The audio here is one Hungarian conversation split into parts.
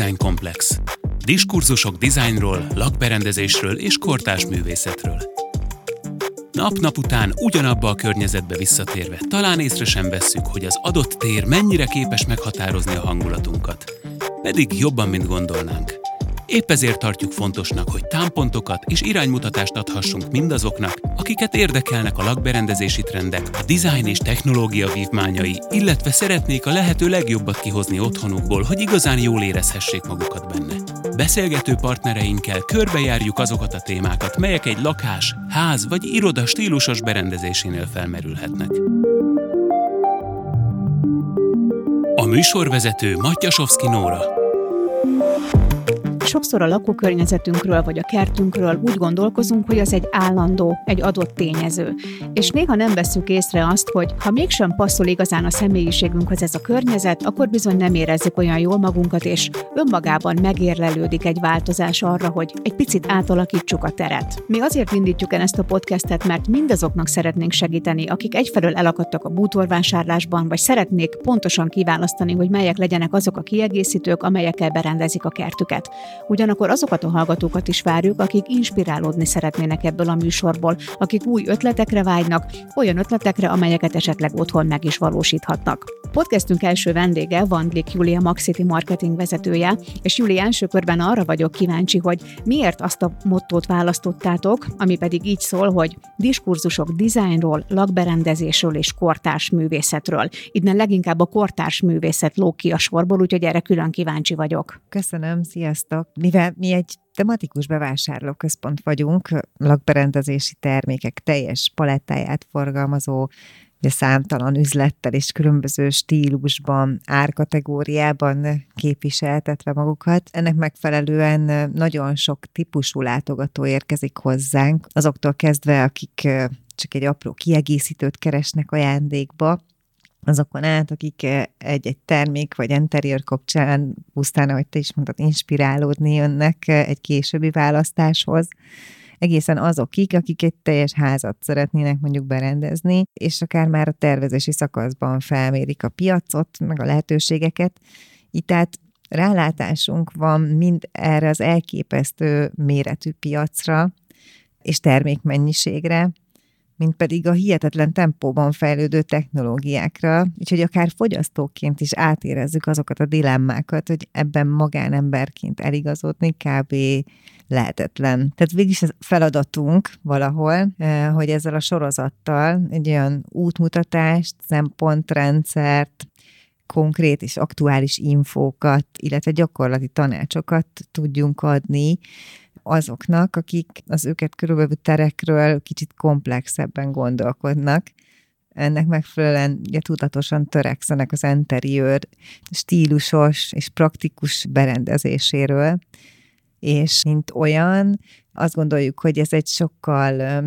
Design Komplex. Diskurzusok dizájnról, lakberendezésről és kortás művészetről. Nap-nap után ugyanabba a környezetbe visszatérve talán észre sem vesszük, hogy az adott tér mennyire képes meghatározni a hangulatunkat. Pedig jobban, mint gondolnánk. Épp ezért tartjuk fontosnak, hogy támpontokat és iránymutatást adhassunk mindazoknak, akiket érdekelnek a lakberendezési trendek, a design és technológia vívmányai, illetve szeretnék a lehető legjobbat kihozni otthonukból, hogy igazán jól érezhessék magukat benne. Beszélgető partnereinkkel körbejárjuk azokat a témákat, melyek egy lakás, ház vagy iroda stílusos berendezésénél felmerülhetnek. A műsorvezető Matyasovszki Nóra sokszor a lakókörnyezetünkről vagy a kertünkről úgy gondolkozunk, hogy az egy állandó, egy adott tényező. És néha nem veszük észre azt, hogy ha mégsem passzol igazán a személyiségünkhez ez a környezet, akkor bizony nem érezzük olyan jól magunkat, és önmagában megérlelődik egy változás arra, hogy egy picit átalakítsuk a teret. Mi azért indítjuk el ezt a podcastet, mert mindazoknak szeretnénk segíteni, akik egyfelől elakadtak a bútorvásárlásban, vagy szeretnék pontosan kiválasztani, hogy melyek legyenek azok a kiegészítők, amelyekkel berendezik a kertüket. Ugyanakkor azokat a hallgatókat is várjuk, akik inspirálódni szeretnének ebből a műsorból, akik új ötletekre vágynak, olyan ötletekre, amelyeket esetleg otthon meg is valósíthatnak. Podcastünk első vendége Vandlik Julia Maxiti marketing vezetője, és Júli első körben arra vagyok kíváncsi, hogy miért azt a mottót választottátok, ami pedig így szól, hogy diskurzusok dizájnról, lakberendezésről és kortárs művészetről. Innen leginkább a kortárs művészet lók ki a sorból, úgyhogy erre külön kíváncsi vagyok. Köszönöm, sziasztok! Mivel mi egy tematikus bevásárlóközpont vagyunk, lakberendezési termékek teljes palettáját forgalmazó ugye számtalan üzlettel és különböző stílusban, árkategóriában képviseltetve magukat. Ennek megfelelően nagyon sok típusú látogató érkezik hozzánk, azoktól kezdve, akik csak egy apró kiegészítőt keresnek ajándékba, azokon át, akik egy-egy termék vagy interior kapcsán pusztán, ahogy te is mondtad, inspirálódni jönnek egy későbbi választáshoz, egészen azokig, akik egy teljes házat szeretnének mondjuk berendezni, és akár már a tervezési szakaszban felmérik a piacot, meg a lehetőségeket. Itt tehát rálátásunk van mind erre az elképesztő méretű piacra és termékmennyiségre, mint pedig a hihetetlen tempóban fejlődő technológiákra, úgyhogy akár fogyasztóként is átérezzük azokat a dilemmákat, hogy ebben magánemberként eligazodni kb. lehetetlen. Tehát végig ez feladatunk valahol, hogy ezzel a sorozattal egy olyan útmutatást, szempontrendszert, konkrét és aktuális infókat, illetve gyakorlati tanácsokat tudjunk adni azoknak, akik az őket körülbelül terekről kicsit komplexebben gondolkodnak. Ennek megfelelően ugye, tudatosan törekszenek az interiőr stílusos és praktikus berendezéséről, és mint olyan, azt gondoljuk, hogy ez egy sokkal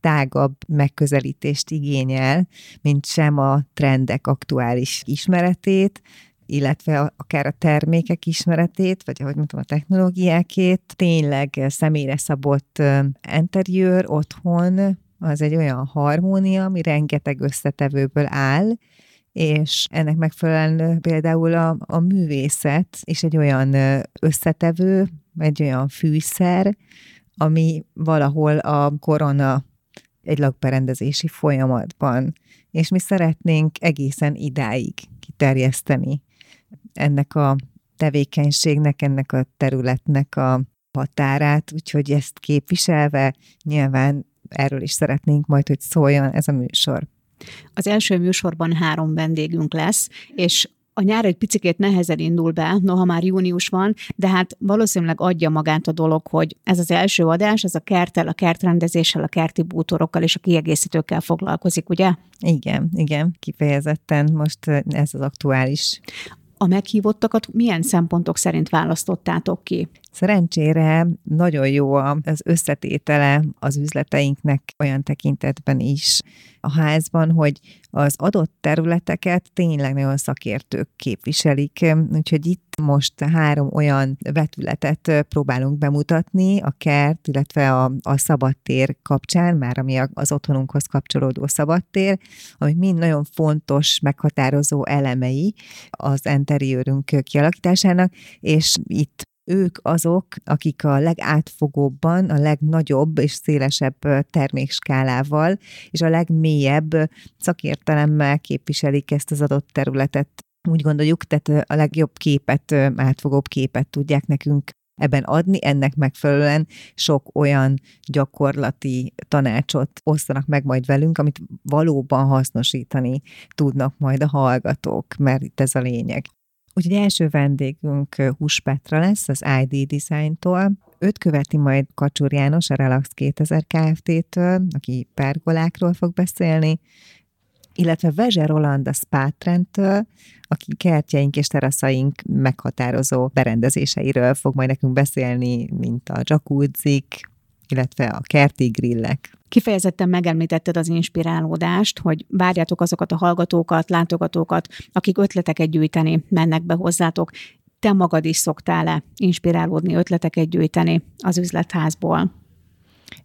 tágabb megközelítést igényel, mint sem a trendek aktuális ismeretét, illetve akár a termékek ismeretét, vagy ahogy mondtam, a technológiákét, tényleg személyre szabott interiőr otthon, az egy olyan harmónia, ami rengeteg összetevőből áll, és ennek megfelelően például a, a művészet és egy olyan összetevő, egy olyan fűszer, ami valahol a korona egy lakberendezési folyamatban, és mi szeretnénk egészen idáig kiterjeszteni ennek a tevékenységnek, ennek a területnek a határát, úgyhogy ezt képviselve nyilván erről is szeretnénk majd, hogy szóljon ez a műsor. Az első műsorban három vendégünk lesz, és a nyár egy picit nehezen indul be, noha már június van, de hát valószínűleg adja magát a dolog, hogy ez az első adás, ez a kertel, a kertrendezéssel, a kerti bútorokkal és a kiegészítőkkel foglalkozik, ugye? Igen, igen, kifejezetten most ez az aktuális a meghívottakat milyen szempontok szerint választottátok ki? Szerencsére nagyon jó az összetétele az üzleteinknek olyan tekintetben is a házban, hogy az adott területeket tényleg nagyon szakértők képviselik, úgyhogy itt most három olyan vetületet próbálunk bemutatni, a kert, illetve a, a szabadtér kapcsán, már ami az otthonunkhoz kapcsolódó szabadtér, ami mind nagyon fontos, meghatározó elemei az interiőrünk kialakításának, és itt ők azok, akik a legátfogóbban, a legnagyobb és szélesebb termékskálával és a legmélyebb szakértelemmel képviselik ezt az adott területet. Úgy gondoljuk, tehát a legjobb képet, átfogóbb képet tudják nekünk ebben adni, ennek megfelelően sok olyan gyakorlati tanácsot osztanak meg majd velünk, amit valóban hasznosítani tudnak majd a hallgatók, mert itt ez a lényeg. Úgyhogy első vendégünk Hús Petra lesz az ID Design-tól. Őt követi majd Kacsur János a Relax 2000 Kft-től, aki pergolákról fog beszélni, illetve Vezse Roland a Spátrendtől, aki kertjeink és teraszaink meghatározó berendezéseiről fog majd nekünk beszélni, mint a jacuzzik, illetve a kerti grillek. Kifejezetten megemlítetted az inspirálódást, hogy várjátok azokat a hallgatókat, látogatókat, akik ötleteket gyűjteni mennek be hozzátok. Te magad is szoktál-e inspirálódni, ötleteket gyűjteni az üzletházból?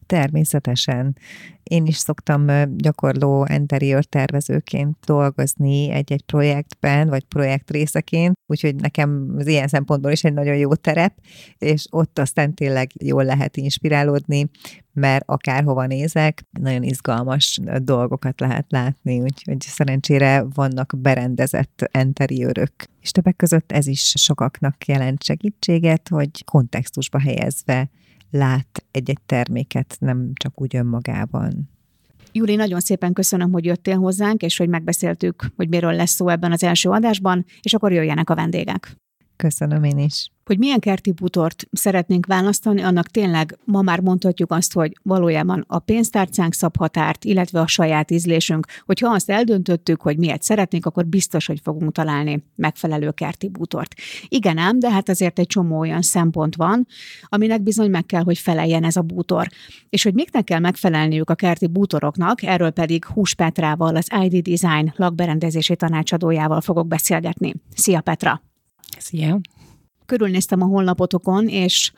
Természetesen. Én is szoktam gyakorló interior tervezőként dolgozni egy-egy projektben, vagy projekt részeként, úgyhogy nekem az ilyen szempontból is egy nagyon jó terep, és ott aztán tényleg jól lehet inspirálódni, mert akárhova nézek, nagyon izgalmas dolgokat lehet látni, úgyhogy szerencsére vannak berendezett interiőrök. És többek között ez is sokaknak jelent segítséget, hogy kontextusba helyezve lát egy-egy terméket, nem csak úgy önmagában. Júli, nagyon szépen köszönöm, hogy jöttél hozzánk, és hogy megbeszéltük, hogy miről lesz szó ebben az első adásban, és akkor jöjjenek a vendégek. Köszönöm én is. Hogy milyen kerti butort szeretnénk választani, annak tényleg ma már mondhatjuk azt, hogy valójában a pénztárcánk szab határt, illetve a saját ízlésünk. Hogyha azt eldöntöttük, hogy miért szeretnénk, akkor biztos, hogy fogunk találni megfelelő kerti bútort. Igen ám, de hát azért egy csomó olyan szempont van, aminek bizony meg kell, hogy feleljen ez a bútor. És hogy miknek kell megfelelniük a kerti bútoroknak, erről pedig Hús Petrával, az ID Design lakberendezési tanácsadójával fogok beszélgetni. Szia Petra! Szia! Körülnéztem a honlapotokon, és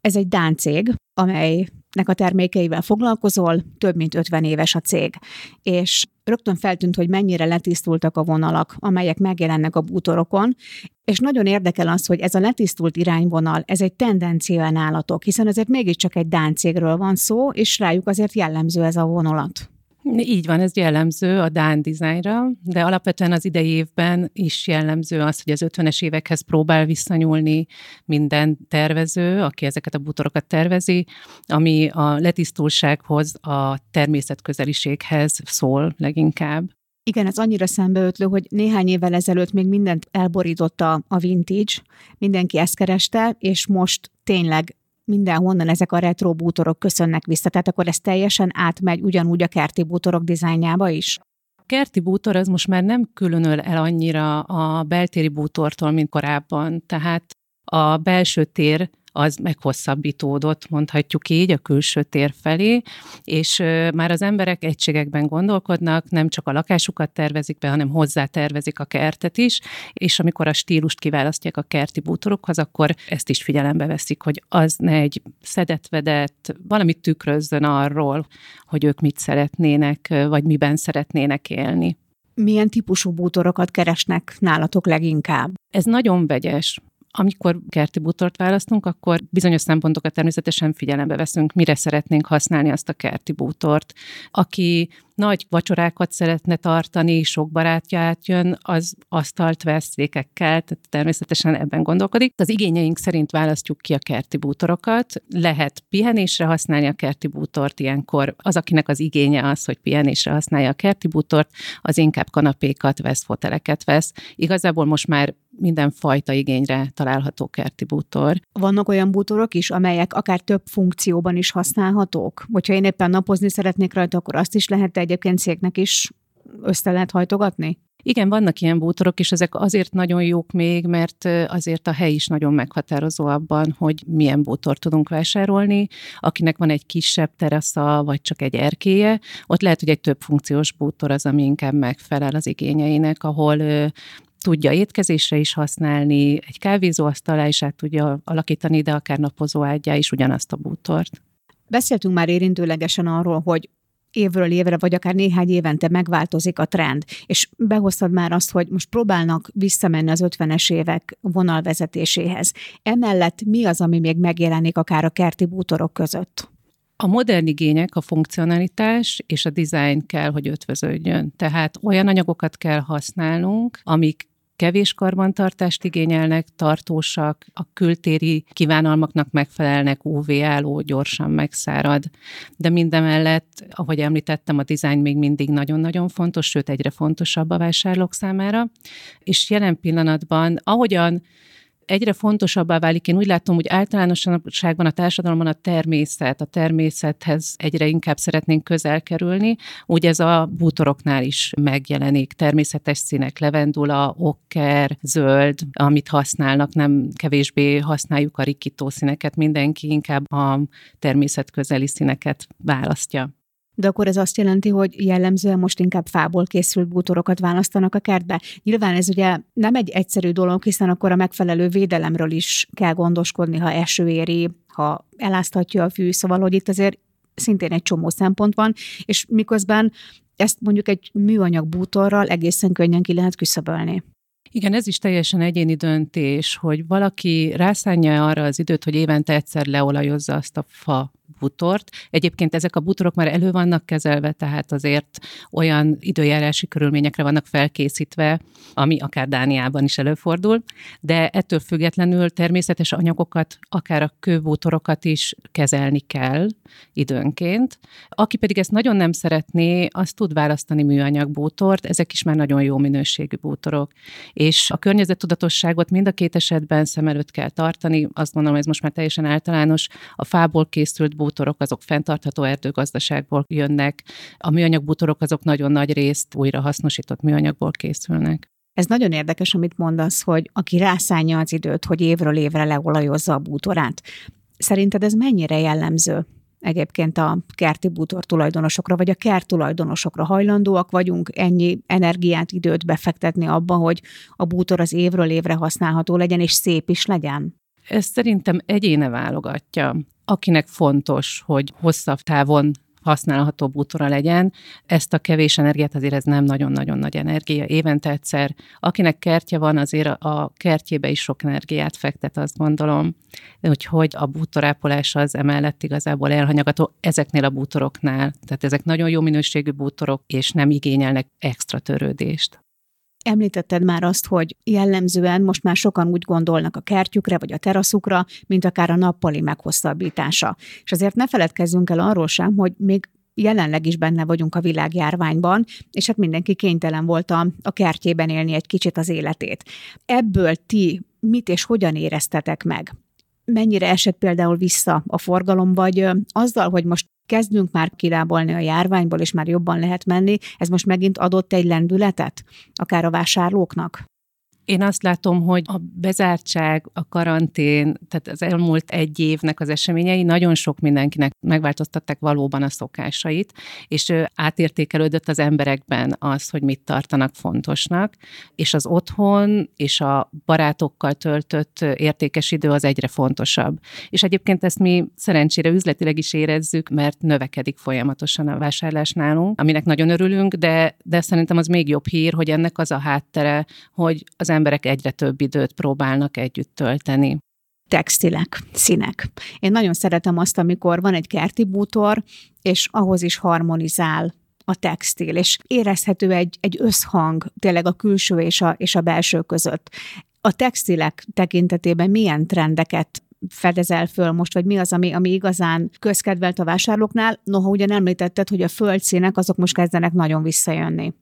ez egy Dán cég, amelynek a termékeivel foglalkozol, több mint 50 éves a cég. És rögtön feltűnt, hogy mennyire letisztultak a vonalak, amelyek megjelennek a bútorokon, és nagyon érdekel az, hogy ez a letisztult irányvonal, ez egy tendencia nálatok, hiszen azért mégiscsak egy Dán cégről van szó, és rájuk azért jellemző ez a vonulat. Így van, ez jellemző a Dán dizájnra, de alapvetően az idei évben is jellemző az, hogy az 50-es évekhez próbál visszanyúlni minden tervező, aki ezeket a bútorokat tervezi, ami a letisztulsághoz, a természetközeliséghez szól leginkább. Igen, ez annyira szembeötlő, hogy néhány évvel ezelőtt még mindent elborította a vintage, mindenki ezt kereste, és most tényleg mindenhonnan ezek a retro bútorok köszönnek vissza, tehát akkor ez teljesen átmegy ugyanúgy a kerti bútorok dizájnjába is? Kerti bútor az most már nem különöl el annyira a beltéri bútortól, mint korábban. Tehát a belső tér az meghosszabbítódott, mondhatjuk így, a külső tér felé, és már az emberek egységekben gondolkodnak, nem csak a lakásukat tervezik be, hanem hozzá tervezik a kertet is, és amikor a stílust kiválasztják a kerti bútorokhoz, akkor ezt is figyelembe veszik, hogy az ne egy szedetvedett, valamit tükrözzön arról, hogy ők mit szeretnének, vagy miben szeretnének élni. Milyen típusú bútorokat keresnek nálatok leginkább? Ez nagyon vegyes amikor kerti bútort választunk, akkor bizonyos szempontokat természetesen figyelembe veszünk, mire szeretnénk használni azt a kerti bútort. Aki nagy vacsorákat szeretne tartani, sok barátja átjön, az asztalt vesz székekkel, tehát természetesen ebben gondolkodik. Az igényeink szerint választjuk ki a kerti bútorokat. Lehet pihenésre használni a kerti bútort, ilyenkor az, akinek az igénye az, hogy pihenésre használja a kerti bútort, az inkább kanapékat vesz, foteleket vesz. Igazából most már minden fajta igényre található kerti bútor. Vannak olyan bútorok is, amelyek akár több funkcióban is használhatók? Hogyha én éppen napozni szeretnék rajta, akkor azt is lehet egy egyébként széknek is össze lehet hajtogatni? Igen, vannak ilyen bútorok, és ezek azért nagyon jók még, mert azért a hely is nagyon meghatározó abban, hogy milyen bútor tudunk vásárolni. Akinek van egy kisebb terasza, vagy csak egy erkéje, ott lehet, hogy egy több funkciós bútor az, ami inkább megfelel az igényeinek, ahol tudja étkezésre is használni, egy kávézóasztalá is át tudja alakítani, de akár napozó ágyá is ugyanazt a bútort. Beszéltünk már érintőlegesen arról, hogy évről évre, vagy akár néhány évente megváltozik a trend, és behoztad már azt, hogy most próbálnak visszamenni az 50-es évek vonalvezetéséhez. Emellett mi az, ami még megjelenik akár a kerti bútorok között? A modern igények, a funkcionalitás és a design kell, hogy ötvöződjön. Tehát olyan anyagokat kell használnunk, amik kevés karbantartást igényelnek, tartósak, a kültéri kívánalmaknak megfelelnek, UV-álló, gyorsan megszárad. De mindemellett, ahogy említettem, a dizájn még mindig nagyon-nagyon fontos, sőt egyre fontosabb a vásárlók számára. És jelen pillanatban, ahogyan egyre fontosabbá válik. Én úgy látom, hogy általánosságban a társadalomban a természet, a természethez egyre inkább szeretnénk közel kerülni. Úgy ez a bútoroknál is megjelenik. Természetes színek, levendula, okker, zöld, amit használnak, nem kevésbé használjuk a rikító színeket, mindenki inkább a természet közeli színeket választja. De akkor ez azt jelenti, hogy jellemzően most inkább fából készült bútorokat választanak a kertbe. Nyilván ez ugye nem egy egyszerű dolog, hiszen akkor a megfelelő védelemről is kell gondoskodni, ha eső éri, ha eláztatja a fű, szóval, hogy itt azért szintén egy csomó szempont van, és miközben ezt mondjuk egy műanyag bútorral egészen könnyen ki lehet küszöbölni. Igen, ez is teljesen egyéni döntés, hogy valaki rászánja arra az időt, hogy évente egyszer leolajozza azt a fa butort. Egyébként ezek a butorok már elő vannak kezelve, tehát azért olyan időjárási körülményekre vannak felkészítve, ami akár Dániában is előfordul, de ettől függetlenül természetes anyagokat, akár a kőbútorokat is kezelni kell időnként. Aki pedig ezt nagyon nem szeretné, az tud választani műanyag bútort, ezek is már nagyon jó minőségű bútorok. És a környezettudatosságot mind a két esetben szem előtt kell tartani, azt gondolom, ez most már teljesen általános. A fából készült bútorok azok fenntartható erdőgazdaságból jönnek, a műanyag bútorok azok nagyon nagy részt újra hasznosított műanyagból készülnek. Ez nagyon érdekes, amit mondasz, hogy aki rászánja az időt, hogy évről évre leolajozza a bútorát. Szerinted ez mennyire jellemző egyébként a kerti bútor tulajdonosokra, vagy a kert tulajdonosokra hajlandóak vagyunk ennyi energiát, időt befektetni abba, hogy a bútor az évről évre használható legyen, és szép is legyen? Ez szerintem egyéne válogatja akinek fontos, hogy hosszabb távon használható bútora legyen. Ezt a kevés energiát azért ez nem nagyon-nagyon nagy energia. Évente egyszer, akinek kertje van, azért a kertjébe is sok energiát fektet, azt gondolom. Úgyhogy a bútorápolás az emellett igazából elhanyagató ezeknél a bútoroknál. Tehát ezek nagyon jó minőségű bútorok, és nem igényelnek extra törődést. Említetted már azt, hogy jellemzően most már sokan úgy gondolnak a kertjükre vagy a teraszukra, mint akár a nappali meghosszabbítása. És azért ne feledkezzünk el arról sem, hogy még jelenleg is benne vagyunk a világjárványban, és hát mindenki kénytelen volt a, a kertjében élni egy kicsit az életét. Ebből ti mit és hogyan éreztetek meg? Mennyire esett például vissza a forgalom, vagy azzal, hogy most kezdünk már kirábolni a járványból, és már jobban lehet menni, ez most megint adott egy lendületet, akár a vásárlóknak? Én azt látom, hogy a bezártság, a karantén, tehát az elmúlt egy évnek az eseményei nagyon sok mindenkinek megváltoztatták valóban a szokásait, és átértékelődött az emberekben az, hogy mit tartanak fontosnak, és az otthon és a barátokkal töltött értékes idő az egyre fontosabb. És egyébként ezt mi szerencsére üzletileg is érezzük, mert növekedik folyamatosan a vásárlás nálunk, aminek nagyon örülünk, de, de szerintem az még jobb hír, hogy ennek az a háttere, hogy az emberek egyre több időt próbálnak együtt tölteni textilek, színek. Én nagyon szeretem azt, amikor van egy kerti bútor, és ahhoz is harmonizál a textil, és érezhető egy, egy összhang tényleg a külső és a, és a belső között. A textilek tekintetében milyen trendeket fedezel föl most, vagy mi az, ami, ami igazán közkedvelt a vásárlóknál? Noha ugyan említetted, hogy a földszínek azok most kezdenek nagyon visszajönni.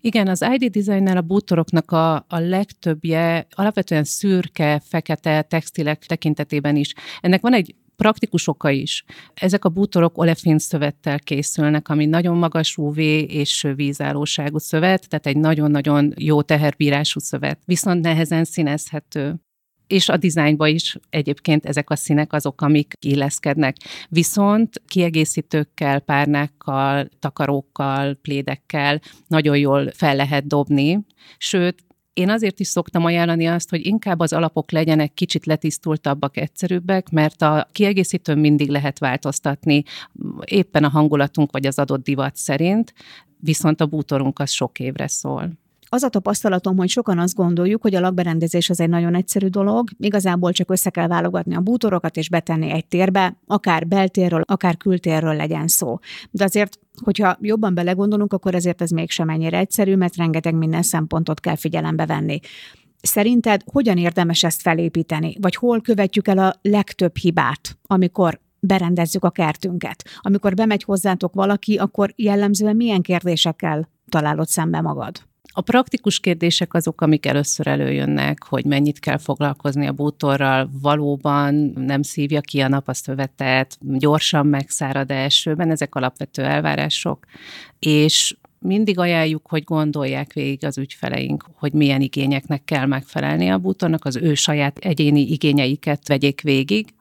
Igen, az ID designnál a bútoroknak a, a legtöbbje alapvetően szürke, fekete textilek tekintetében is. Ennek van egy praktikus oka is. Ezek a bútorok olefin szövettel készülnek, ami nagyon magas UV és vízállóságú szövet, tehát egy nagyon-nagyon jó teherbírású szövet, viszont nehezen színezhető és a dizájnba is egyébként ezek a színek azok, amik illeszkednek. Viszont kiegészítőkkel, párnákkal, takarókkal, plédekkel nagyon jól fel lehet dobni, sőt, én azért is szoktam ajánlani azt, hogy inkább az alapok legyenek kicsit letisztultabbak, egyszerűbbek, mert a kiegészítőn mindig lehet változtatni éppen a hangulatunk vagy az adott divat szerint, viszont a bútorunk az sok évre szól. Az a tapasztalatom, hogy sokan azt gondoljuk, hogy a lakberendezés az egy nagyon egyszerű dolog, igazából csak össze kell válogatni a bútorokat és betenni egy térbe, akár beltérről, akár kültérről legyen szó. De azért hogyha jobban belegondolunk, akkor ezért ez mégsem ennyire egyszerű, mert rengeteg minden szempontot kell figyelembe venni. Szerinted hogyan érdemes ezt felépíteni? Vagy hol követjük el a legtöbb hibát, amikor berendezzük a kertünket? Amikor bemegy hozzátok valaki, akkor jellemzően milyen kérdésekkel találod szembe magad? A praktikus kérdések azok, amik először előjönnek, hogy mennyit kell foglalkozni a bútorral, valóban nem szívja ki a nap gyorsan megszárad elsőben, ezek alapvető elvárások, és mindig ajánljuk, hogy gondolják végig az ügyfeleink, hogy milyen igényeknek kell megfelelni a bútornak, az ő saját egyéni igényeiket vegyék végig,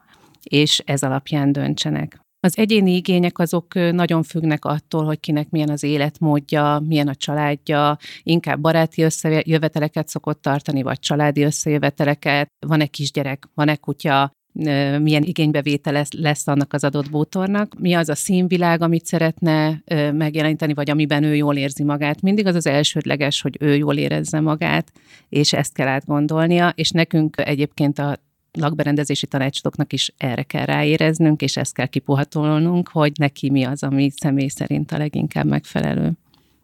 és ez alapján döntsenek. Az egyéni igények azok nagyon függnek attól, hogy kinek milyen az életmódja, milyen a családja, inkább baráti összejöveteleket szokott tartani, vagy családi összejöveteleket, van-e kisgyerek, van-e kutya, milyen igénybevétel lesz, lesz annak az adott bútornak, mi az a színvilág, amit szeretne megjeleníteni, vagy amiben ő jól érzi magát. Mindig az az elsődleges, hogy ő jól érezze magát, és ezt kell átgondolnia, és nekünk egyébként a lakberendezési tanácsadóknak is erre kell ráéreznünk, és ezt kell kipuhatolnunk, hogy neki mi az, ami személy szerint a leginkább megfelelő.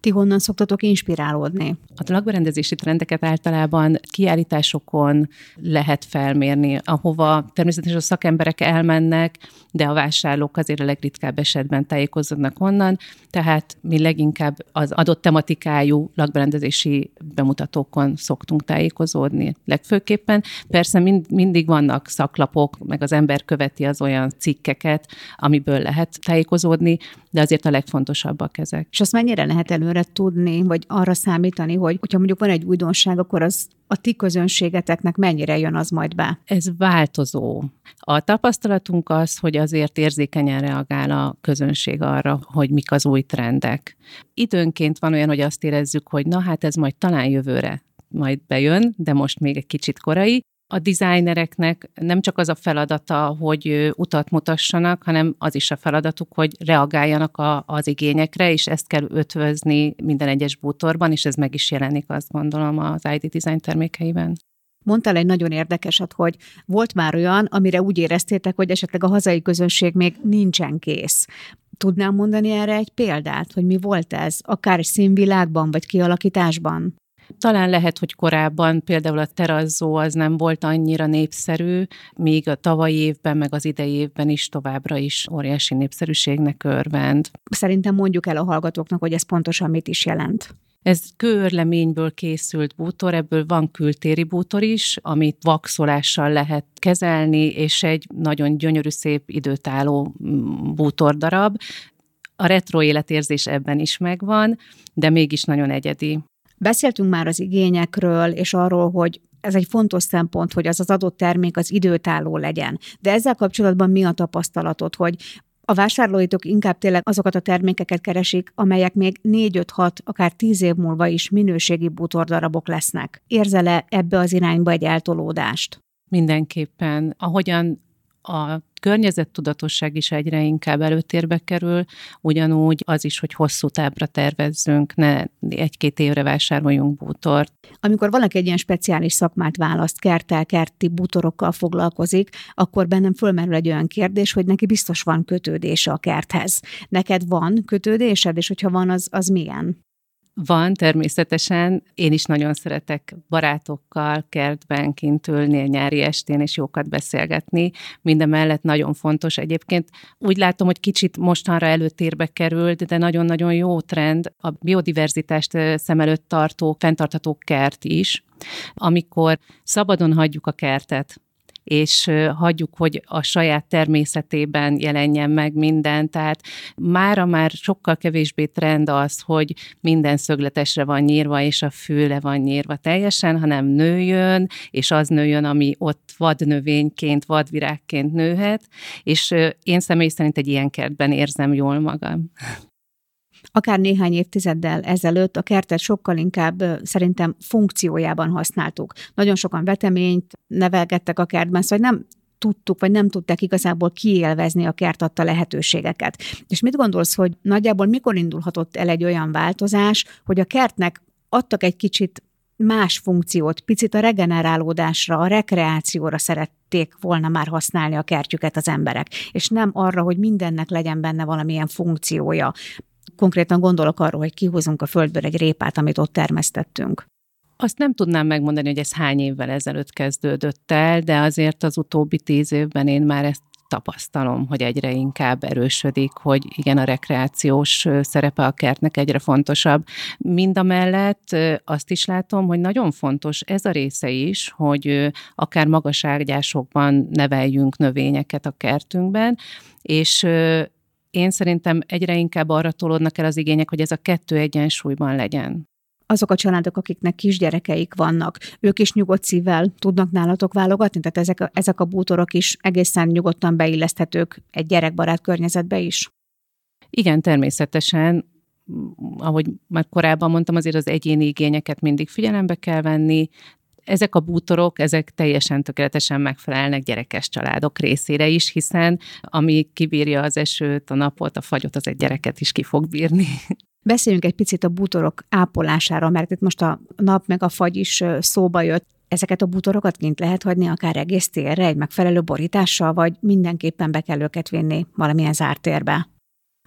Ti honnan szoktatok inspirálódni? A lakberendezési trendeket általában kiállításokon lehet felmérni, ahova természetesen a szakemberek elmennek, de a vásárlók azért a legritkább esetben tájékozódnak onnan, tehát mi leginkább az adott tematikájú lakberendezési bemutatókon szoktunk tájékozódni legfőképpen. Persze mind, mindig vannak szaklapok, meg az ember követi az olyan cikkeket, amiből lehet tájékozódni, de azért a legfontosabbak ezek. És azt mennyire lehet előre tudni, vagy arra számítani, hogy hogyha mondjuk van egy újdonság, akkor az a ti közönségeteknek mennyire jön az majd be? Ez változó. A tapasztalatunk az, hogy azért érzékenyen reagál a közönség arra, hogy mik az új trendek. Időnként van olyan, hogy azt érezzük, hogy na hát ez majd talán jövőre majd bejön, de most még egy kicsit korai, a designereknek nem csak az a feladata, hogy utat mutassanak, hanem az is a feladatuk, hogy reagáljanak a, az igényekre, és ezt kell ötvözni minden egyes bútorban, és ez meg is jelenik, azt gondolom, az ID design termékeiben. Mondtál egy nagyon érdekeset, hogy volt már olyan, amire úgy éreztétek, hogy esetleg a hazai közönség még nincsen kész. Tudnám mondani erre egy példát, hogy mi volt ez, akár színvilágban vagy kialakításban? Talán lehet, hogy korábban például a terazzó az nem volt annyira népszerű, míg a tavalyi évben, meg az idei évben is továbbra is óriási népszerűségnek örvend. Szerintem mondjuk el a hallgatóknak, hogy ez pontosan mit is jelent. Ez kőörleményből készült bútor, ebből van kültéri bútor is, amit vaxolással lehet kezelni, és egy nagyon gyönyörű, szép időtálló mm, bútordarab. A retro életérzés ebben is megvan, de mégis nagyon egyedi. Beszéltünk már az igényekről, és arról, hogy ez egy fontos szempont, hogy az az adott termék az időtálló legyen. De ezzel kapcsolatban mi a tapasztalatod, hogy a vásárlóitok inkább tényleg azokat a termékeket keresik, amelyek még 4-5-6, akár 10 év múlva is minőségi bútordarabok lesznek. Érzel-e ebbe az irányba egy eltolódást? Mindenképpen. Ahogyan a környezettudatosság is egyre inkább előtérbe kerül, ugyanúgy az is, hogy hosszú távra tervezzünk, ne egy-két évre vásároljunk bútort. Amikor valaki egy ilyen speciális szakmát választ, kertel, kerti bútorokkal foglalkozik, akkor bennem fölmerül egy olyan kérdés, hogy neki biztos van kötődése a kerthez. Neked van kötődésed, és hogyha van, az, az milyen? Van, természetesen. Én is nagyon szeretek barátokkal kertben kint ülni a nyári estén, és jókat beszélgetni. Minden mellett nagyon fontos egyébként. Úgy látom, hogy kicsit mostanra előtérbe került, de nagyon-nagyon jó trend a biodiverzitást szem előtt tartó, fenntartható kert is, amikor szabadon hagyjuk a kertet, és hagyjuk, hogy a saját természetében jelenjen meg minden. Tehát mára már sokkal kevésbé trend az, hogy minden szögletesre van nyírva, és a főle van nyírva teljesen, hanem nőjön, és az nőjön, ami ott vadnövényként, vadvirágként nőhet, és én személy szerint egy ilyen kertben érzem jól magam. Akár néhány évtizeddel ezelőtt a kertet sokkal inkább szerintem funkciójában használtuk. Nagyon sokan veteményt nevelgettek a kertben, szóval nem tudtuk, vagy nem tudták igazából kiélvezni a kert adta lehetőségeket. És mit gondolsz, hogy nagyjából mikor indulhatott el egy olyan változás, hogy a kertnek adtak egy kicsit más funkciót, picit a regenerálódásra, a rekreációra szerették volna már használni a kertjüket az emberek, és nem arra, hogy mindennek legyen benne valamilyen funkciója. Konkrétan gondolok arról, hogy kihúzunk a földből egy répát, amit ott termesztettünk. Azt nem tudnám megmondani, hogy ez hány évvel ezelőtt kezdődött el, de azért az utóbbi tíz évben én már ezt tapasztalom, hogy egyre inkább erősödik, hogy igen, a rekreációs szerepe a kertnek egyre fontosabb. Mind a mellett azt is látom, hogy nagyon fontos ez a része is, hogy akár magas ágyásokban neveljünk növényeket a kertünkben, és én szerintem egyre inkább arra tolódnak el az igények, hogy ez a kettő egyensúlyban legyen azok a családok, akiknek kisgyerekeik vannak, ők is nyugodt szívvel tudnak nálatok válogatni? Tehát ezek a, ezek a bútorok is egészen nyugodtan beilleszthetők egy gyerekbarát környezetbe is? Igen, természetesen. Ahogy már korábban mondtam, azért az egyéni igényeket mindig figyelembe kell venni, ezek a bútorok, ezek teljesen tökéletesen megfelelnek gyerekes családok részére is, hiszen ami kibírja az esőt, a napot, a fagyot, az egy gyereket is ki fog bírni. Beszéljünk egy picit a bútorok ápolására, mert itt most a nap meg a fagy is szóba jött. Ezeket a bútorokat kint lehet hagyni akár egész térre, egy megfelelő borítással, vagy mindenképpen be kell őket vinni valamilyen zárt térbe?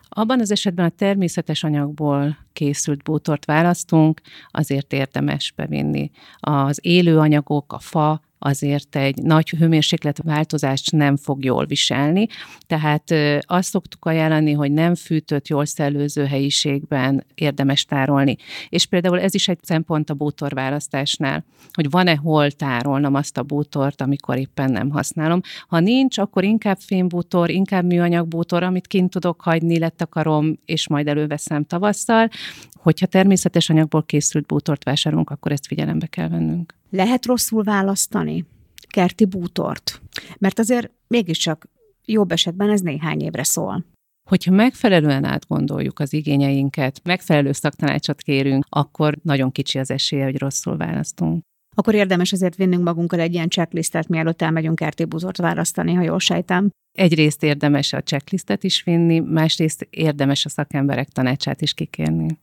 Abban az esetben a természetes anyagból készült bútort választunk, azért érdemes bevinni. Az élő anyagok, a fa, azért egy nagy hőmérséklet változást nem fog jól viselni. Tehát azt szoktuk ajánlani, hogy nem fűtött, jól szellőző helyiségben érdemes tárolni. És például ez is egy szempont a bútorválasztásnál, hogy van-e hol tárolnom azt a bútort, amikor éppen nem használom. Ha nincs, akkor inkább fémbútor, inkább műanyag bútor, amit kint tudok hagyni, letakarom, és majd előveszem tavasszal. Hogyha természetes anyagból készült bútort vásárolunk, akkor ezt figyelembe kell vennünk. Lehet rosszul választani kerti bútort? Mert azért mégiscsak jobb esetben ez néhány évre szól. Hogyha megfelelően átgondoljuk az igényeinket, megfelelő szaktanácsot kérünk, akkor nagyon kicsi az esélye, hogy rosszul választunk. Akkor érdemes azért vinnünk magunkkal egy ilyen checklistet, mielőtt elmegyünk kerti búzort választani, ha jól sejtem. Egyrészt érdemes a checklistet is vinni, másrészt érdemes a szakemberek tanácsát is kikérni.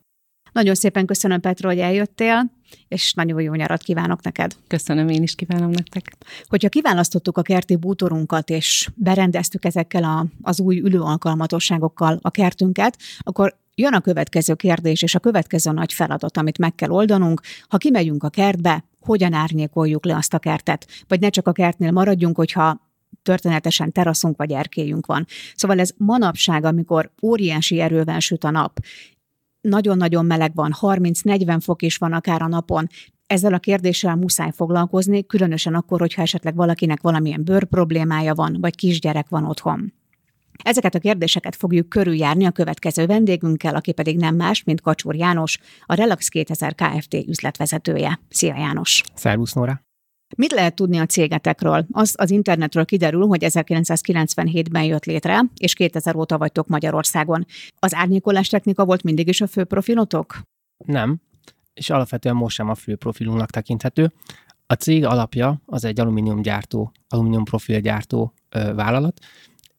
Nagyon szépen köszönöm, Petra, hogy eljöttél, és nagyon jó nyarat kívánok neked. Köszönöm, én is kívánom nektek. Hogyha kiválasztottuk a kerti bútorunkat, és berendeztük ezekkel a, az új ülőalkalmatosságokkal a kertünket, akkor jön a következő kérdés, és a következő nagy feladat, amit meg kell oldanunk. Ha kimegyünk a kertbe, hogyan árnyékoljuk le azt a kertet? Vagy ne csak a kertnél maradjunk, hogyha történetesen teraszunk vagy erkélyünk van. Szóval ez manapság, amikor óriási erővel süt a nap, nagyon-nagyon meleg van, 30-40 fok is van akár a napon, ezzel a kérdéssel muszáj foglalkozni, különösen akkor, hogyha esetleg valakinek valamilyen bőr problémája van, vagy kisgyerek van otthon. Ezeket a kérdéseket fogjuk körüljárni a következő vendégünkkel, aki pedig nem más, mint Kacsúr János, a Relax 2000 Kft. üzletvezetője. Szia János! Szervusz Nóra! Mit lehet tudni a cégetekről? Az az internetről kiderül, hogy 1997-ben jött létre, és 2000 óta vagytok Magyarországon. Az árnyékolás technika volt mindig is a fő profilotok? Nem, és alapvetően most sem a fő profilunknak tekinthető. A cég alapja az egy alumíniumgyártó, alumíniumprofilgyártó ö, vállalat,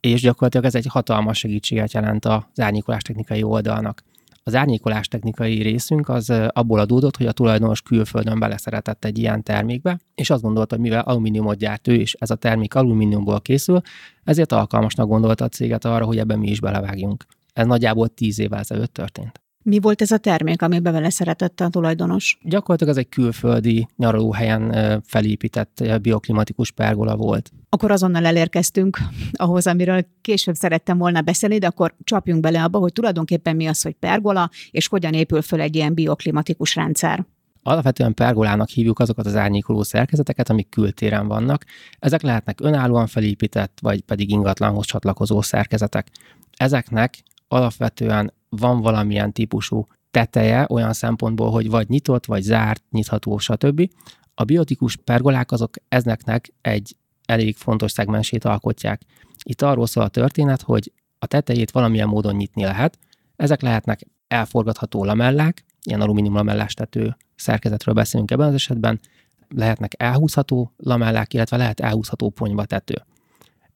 és gyakorlatilag ez egy hatalmas segítséget jelent az árnyékolás technikai oldalnak. Az árnyékolás technikai részünk az abból adódott, hogy a tulajdonos külföldön beleszeretett egy ilyen termékbe, és azt gondolta, hogy mivel alumíniumot gyárt ő, és ez a termék alumíniumból készül, ezért alkalmasnak gondolta a céget arra, hogy ebben mi is belevágjunk. Ez nagyjából tíz évvel ezelőtt történt. Mi volt ez a termék, amiben vele szeretette a tulajdonos? Gyakorlatilag ez egy külföldi nyaralóhelyen felépített bioklimatikus pergola volt. Akkor azonnal elérkeztünk ahhoz, amiről később szerettem volna beszélni, de akkor csapjunk bele abba, hogy tulajdonképpen mi az, hogy pergola, és hogyan épül föl egy ilyen bioklimatikus rendszer. Alapvetően pergolának hívjuk azokat az árnyékoló szerkezeteket, amik kültéren vannak. Ezek lehetnek önállóan felépített, vagy pedig ingatlanhoz csatlakozó szerkezetek. Ezeknek alapvetően van valamilyen típusú teteje olyan szempontból, hogy vagy nyitott, vagy zárt, nyitható, stb. A biotikus pergolák azok ezeknek egy elég fontos szegmensét alkotják. Itt arról szól a történet, hogy a tetejét valamilyen módon nyitni lehet. Ezek lehetnek elforgatható lamellák, ilyen alumínium lamellás tető szerkezetről beszélünk ebben az esetben, lehetnek elhúzható lamellák, illetve lehet elhúzható ponyva tető.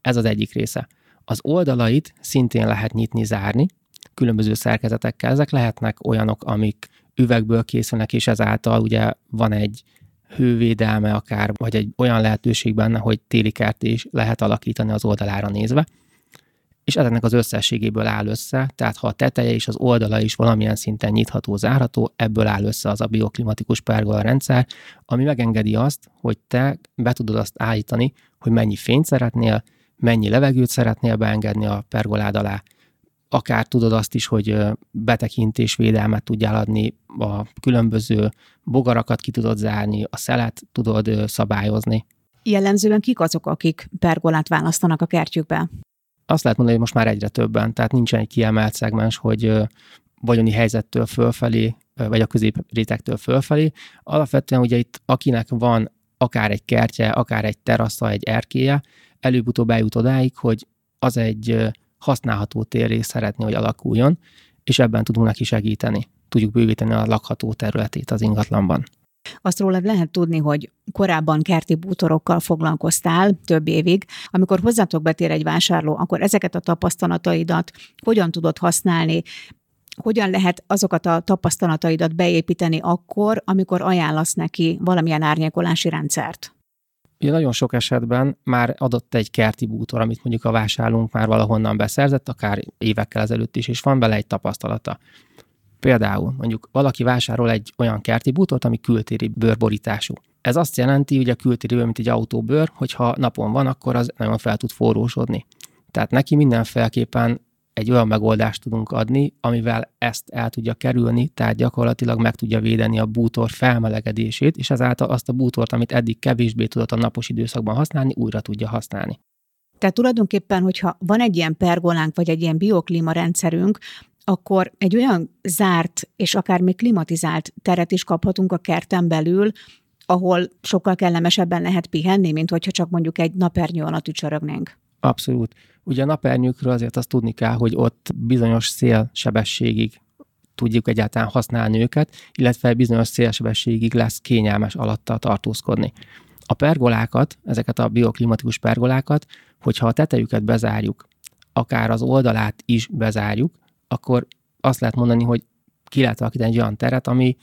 Ez az egyik része. Az oldalait szintén lehet nyitni, zárni, különböző szerkezetekkel. Ezek lehetnek olyanok, amik üvegből készülnek, és ezáltal ugye van egy hővédelme akár, vagy egy olyan lehetőség benne, hogy téli kertés lehet alakítani az oldalára nézve. És ezeknek az összességéből áll össze, tehát ha a teteje és az oldala is valamilyen szinten nyitható, zárható, ebből áll össze az a bioklimatikus pergola rendszer, ami megengedi azt, hogy te be tudod azt állítani, hogy mennyi fényt szeretnél, mennyi levegőt szeretnél beengedni a pergolád alá, akár tudod azt is, hogy betekintés védelmet tudjál adni, a különböző bogarakat ki tudod zárni, a szelet tudod szabályozni. Jellemzően kik azok, akik pergolát választanak a kertjükbe? azt lehet mondani, hogy most már egyre többen, tehát nincsen egy kiemelt szegmens, hogy vagyoni helyzettől fölfelé, vagy a középrétektől fölfelé. Alapvetően ugye itt akinek van akár egy kertje, akár egy terasza, egy erkéje, előbb-utóbb eljut odáig, hogy az egy használható térré szeretné, hogy alakuljon, és ebben tudunk neki segíteni. Tudjuk bővíteni a lakható területét az ingatlanban. Azt rólad lehet tudni, hogy korábban kerti bútorokkal foglalkoztál több évig. Amikor hozzátok betér egy vásárló, akkor ezeket a tapasztalataidat hogyan tudod használni, hogyan lehet azokat a tapasztalataidat beépíteni akkor, amikor ajánlasz neki valamilyen árnyékolási rendszert? Ugye nagyon sok esetben már adott egy kerti bútor, amit mondjuk a vásárlónk már valahonnan beszerzett, akár évekkel ezelőtt is, és van vele egy tapasztalata. Például mondjuk valaki vásárol egy olyan kerti bútort, ami kültéri bőrborítású. Ez azt jelenti, hogy a kültéri bőr, mint egy autóbőr, hogyha napon van, akkor az nagyon fel tud forrósodni. Tehát neki mindenféleképpen egy olyan megoldást tudunk adni, amivel ezt el tudja kerülni, tehát gyakorlatilag meg tudja védeni a bútor felmelegedését, és ezáltal azt a bútort, amit eddig kevésbé tudott a napos időszakban használni, újra tudja használni. Tehát tulajdonképpen, hogyha van egy ilyen pergolánk, vagy egy ilyen bioklíma rendszerünk, akkor egy olyan zárt és akár még klimatizált teret is kaphatunk a kerten belül, ahol sokkal kellemesebben lehet pihenni, mint hogyha csak mondjuk egy napernyő alatt ücsörögnénk. Abszolút. Ugye a napernyőkről azért azt tudni kell, hogy ott bizonyos szélsebességig tudjuk egyáltalán használni őket, illetve bizonyos szélsebességig lesz kényelmes alatta tartózkodni. A pergolákat, ezeket a bioklimatikus pergolákat, hogyha a tetejüket bezárjuk, akár az oldalát is bezárjuk, akkor azt lehet mondani, hogy ki lehet alakítani egy olyan teret, ami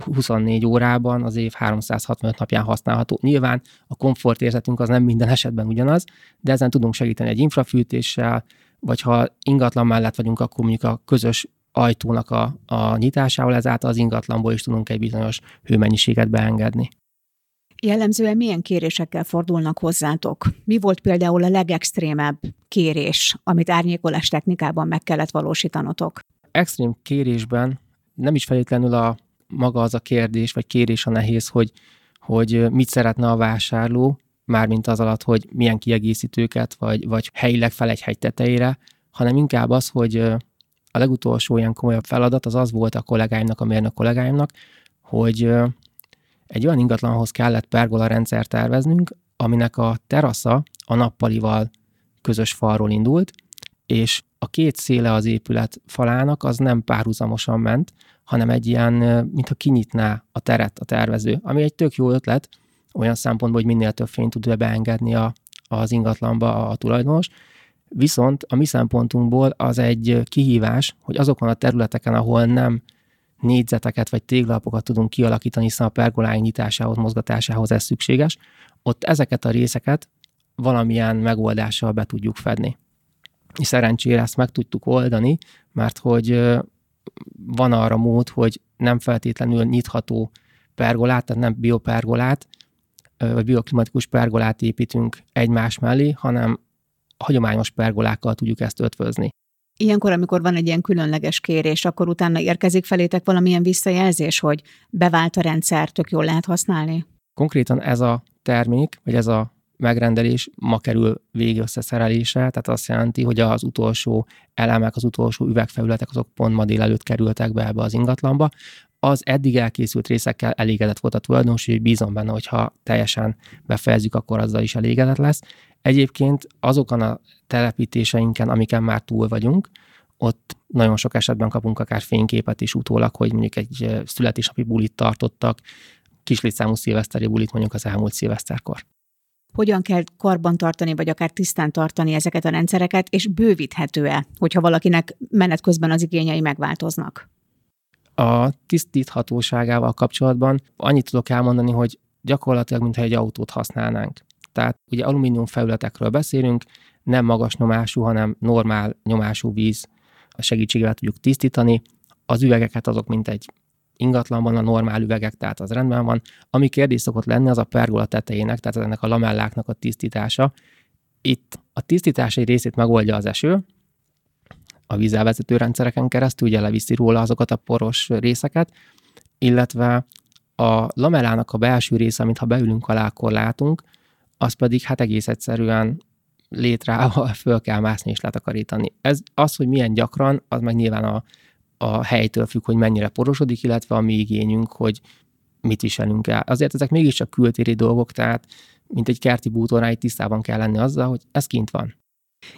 24 órában az év 365 napján használható. Nyilván a komfortérzetünk az nem minden esetben ugyanaz, de ezen tudunk segíteni egy infrafűtéssel, vagy ha ingatlan mellett vagyunk, akkor mondjuk a közös ajtónak a, a nyitásával, ezáltal az ingatlanból is tudunk egy bizonyos hőmennyiséget beengedni. Jellemzően milyen kérésekkel fordulnak hozzátok? Mi volt például a legextrémebb kérés, amit árnyékolás technikában meg kellett valósítanotok? Extrém kérésben nem is feltétlenül a maga az a kérdés, vagy kérés a nehéz, hogy, hogy mit szeretne a vásárló, mármint az alatt, hogy milyen kiegészítőket, vagy, vagy helyileg fel egy hegy tetejére, hanem inkább az, hogy a legutolsó ilyen komolyabb feladat az az volt a kollégáimnak, a mérnök kollégáimnak, hogy egy olyan ingatlanhoz kellett pergola rendszer terveznünk, aminek a terasza a nappalival közös falról indult, és a két széle az épület falának az nem párhuzamosan ment, hanem egy ilyen, mintha kinyitná a teret a tervező, ami egy tök jó ötlet, olyan szempontból, hogy minél több fényt tud beengedni a, az ingatlanba a tulajdonos, Viszont a mi szempontunkból az egy kihívás, hogy azokon a területeken, ahol nem négyzeteket vagy téglapokat tudunk kialakítani, hiszen a pergoláink nyitásához, mozgatásához ez szükséges, ott ezeket a részeket valamilyen megoldással be tudjuk fedni. És szerencsére ezt meg tudtuk oldani, mert hogy van arra mód, hogy nem feltétlenül nyitható pergolát, tehát nem biopergolát, vagy bioklimatikus pergolát építünk egymás mellé, hanem hagyományos pergolákkal tudjuk ezt ötvözni. Ilyenkor, amikor van egy ilyen különleges kérés, akkor utána érkezik felétek valamilyen visszajelzés, hogy bevált a rendszer, tök jól lehet használni? Konkrétan ez a termék, vagy ez a megrendelés ma kerül végösszeszerelése, tehát azt jelenti, hogy az utolsó elemek, az utolsó üvegfelületek azok pont ma délelőtt kerültek be ebbe az ingatlanba. Az eddig elkészült részekkel elégedett volt a tulajdonos, hogy bízom benne, hogy ha teljesen befejezzük, akkor azzal is elégedett lesz. Egyébként azokon a telepítéseinken, amiken már túl vagyunk, ott nagyon sok esetben kapunk akár fényképet is utólag, hogy mondjuk egy születésnapi bulit tartottak, kislétszámú szilveszteri bulit mondjuk az elmúlt szilveszterkor hogyan kell karban tartani, vagy akár tisztán tartani ezeket a rendszereket, és bővíthető-e, hogyha valakinek menet közben az igényei megváltoznak? A tisztíthatóságával kapcsolatban annyit tudok elmondani, hogy gyakorlatilag, mintha egy autót használnánk. Tehát ugye alumínium felületekről beszélünk, nem magas nyomású, hanem normál nyomású víz a segítségével tudjuk tisztítani. Az üvegeket azok, mint egy ingatlanban a normál üvegek, tehát az rendben van. Ami kérdés szokott lenni, az a pergola tetejének, tehát ennek a lamelláknak a tisztítása. Itt a tisztítás egy részét megoldja az eső, a vízelvezető rendszereken keresztül, ugye leviszi róla azokat a poros részeket, illetve a lamellának a belső része, amit ha beülünk alá, akkor látunk, az pedig hát egész egyszerűen létrával föl kell mászni és letakarítani. Ez az, hogy milyen gyakran, az meg nyilván a a helytől függ, hogy mennyire porosodik, illetve a mi igényünk, hogy mit viselünk el. Azért ezek mégiscsak kültéri dolgok, tehát mint egy kerti bútornál tisztában kell lenni azzal, hogy ez kint van.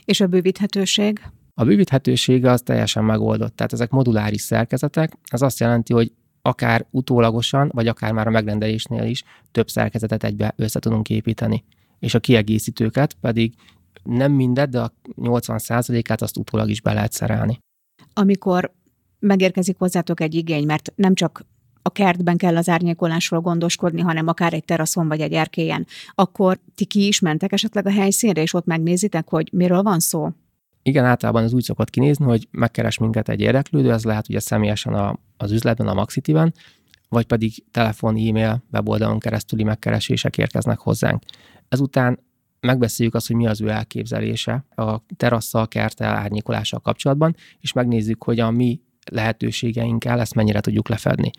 És a bővíthetőség? A bővíthetősége az teljesen megoldott. Tehát ezek moduláris szerkezetek. Ez azt jelenti, hogy akár utólagosan, vagy akár már a megrendelésnél is több szerkezetet egybe össze tudunk építeni. És a kiegészítőket pedig nem mindet, de a 80%-át azt utólag is be lehet szerelni. Amikor megérkezik hozzátok egy igény, mert nem csak a kertben kell az árnyékolásról gondoskodni, hanem akár egy teraszon vagy egy erkélyen, akkor ti ki is mentek esetleg a helyszínre, és ott megnézitek, hogy miről van szó? Igen, általában az úgy szokott kinézni, hogy megkeres minket egy érdeklődő, ez lehet ugye személyesen a, az üzletben, a Maxitiben, vagy pedig telefon, e-mail, weboldalon keresztüli megkeresések érkeznek hozzánk. Ezután megbeszéljük azt, hogy mi az ő elképzelése a terasszal, kerttel, árnyékolással kapcsolatban, és megnézzük, hogy a mi lehetőségeinkkel ezt mennyire tudjuk lefedni.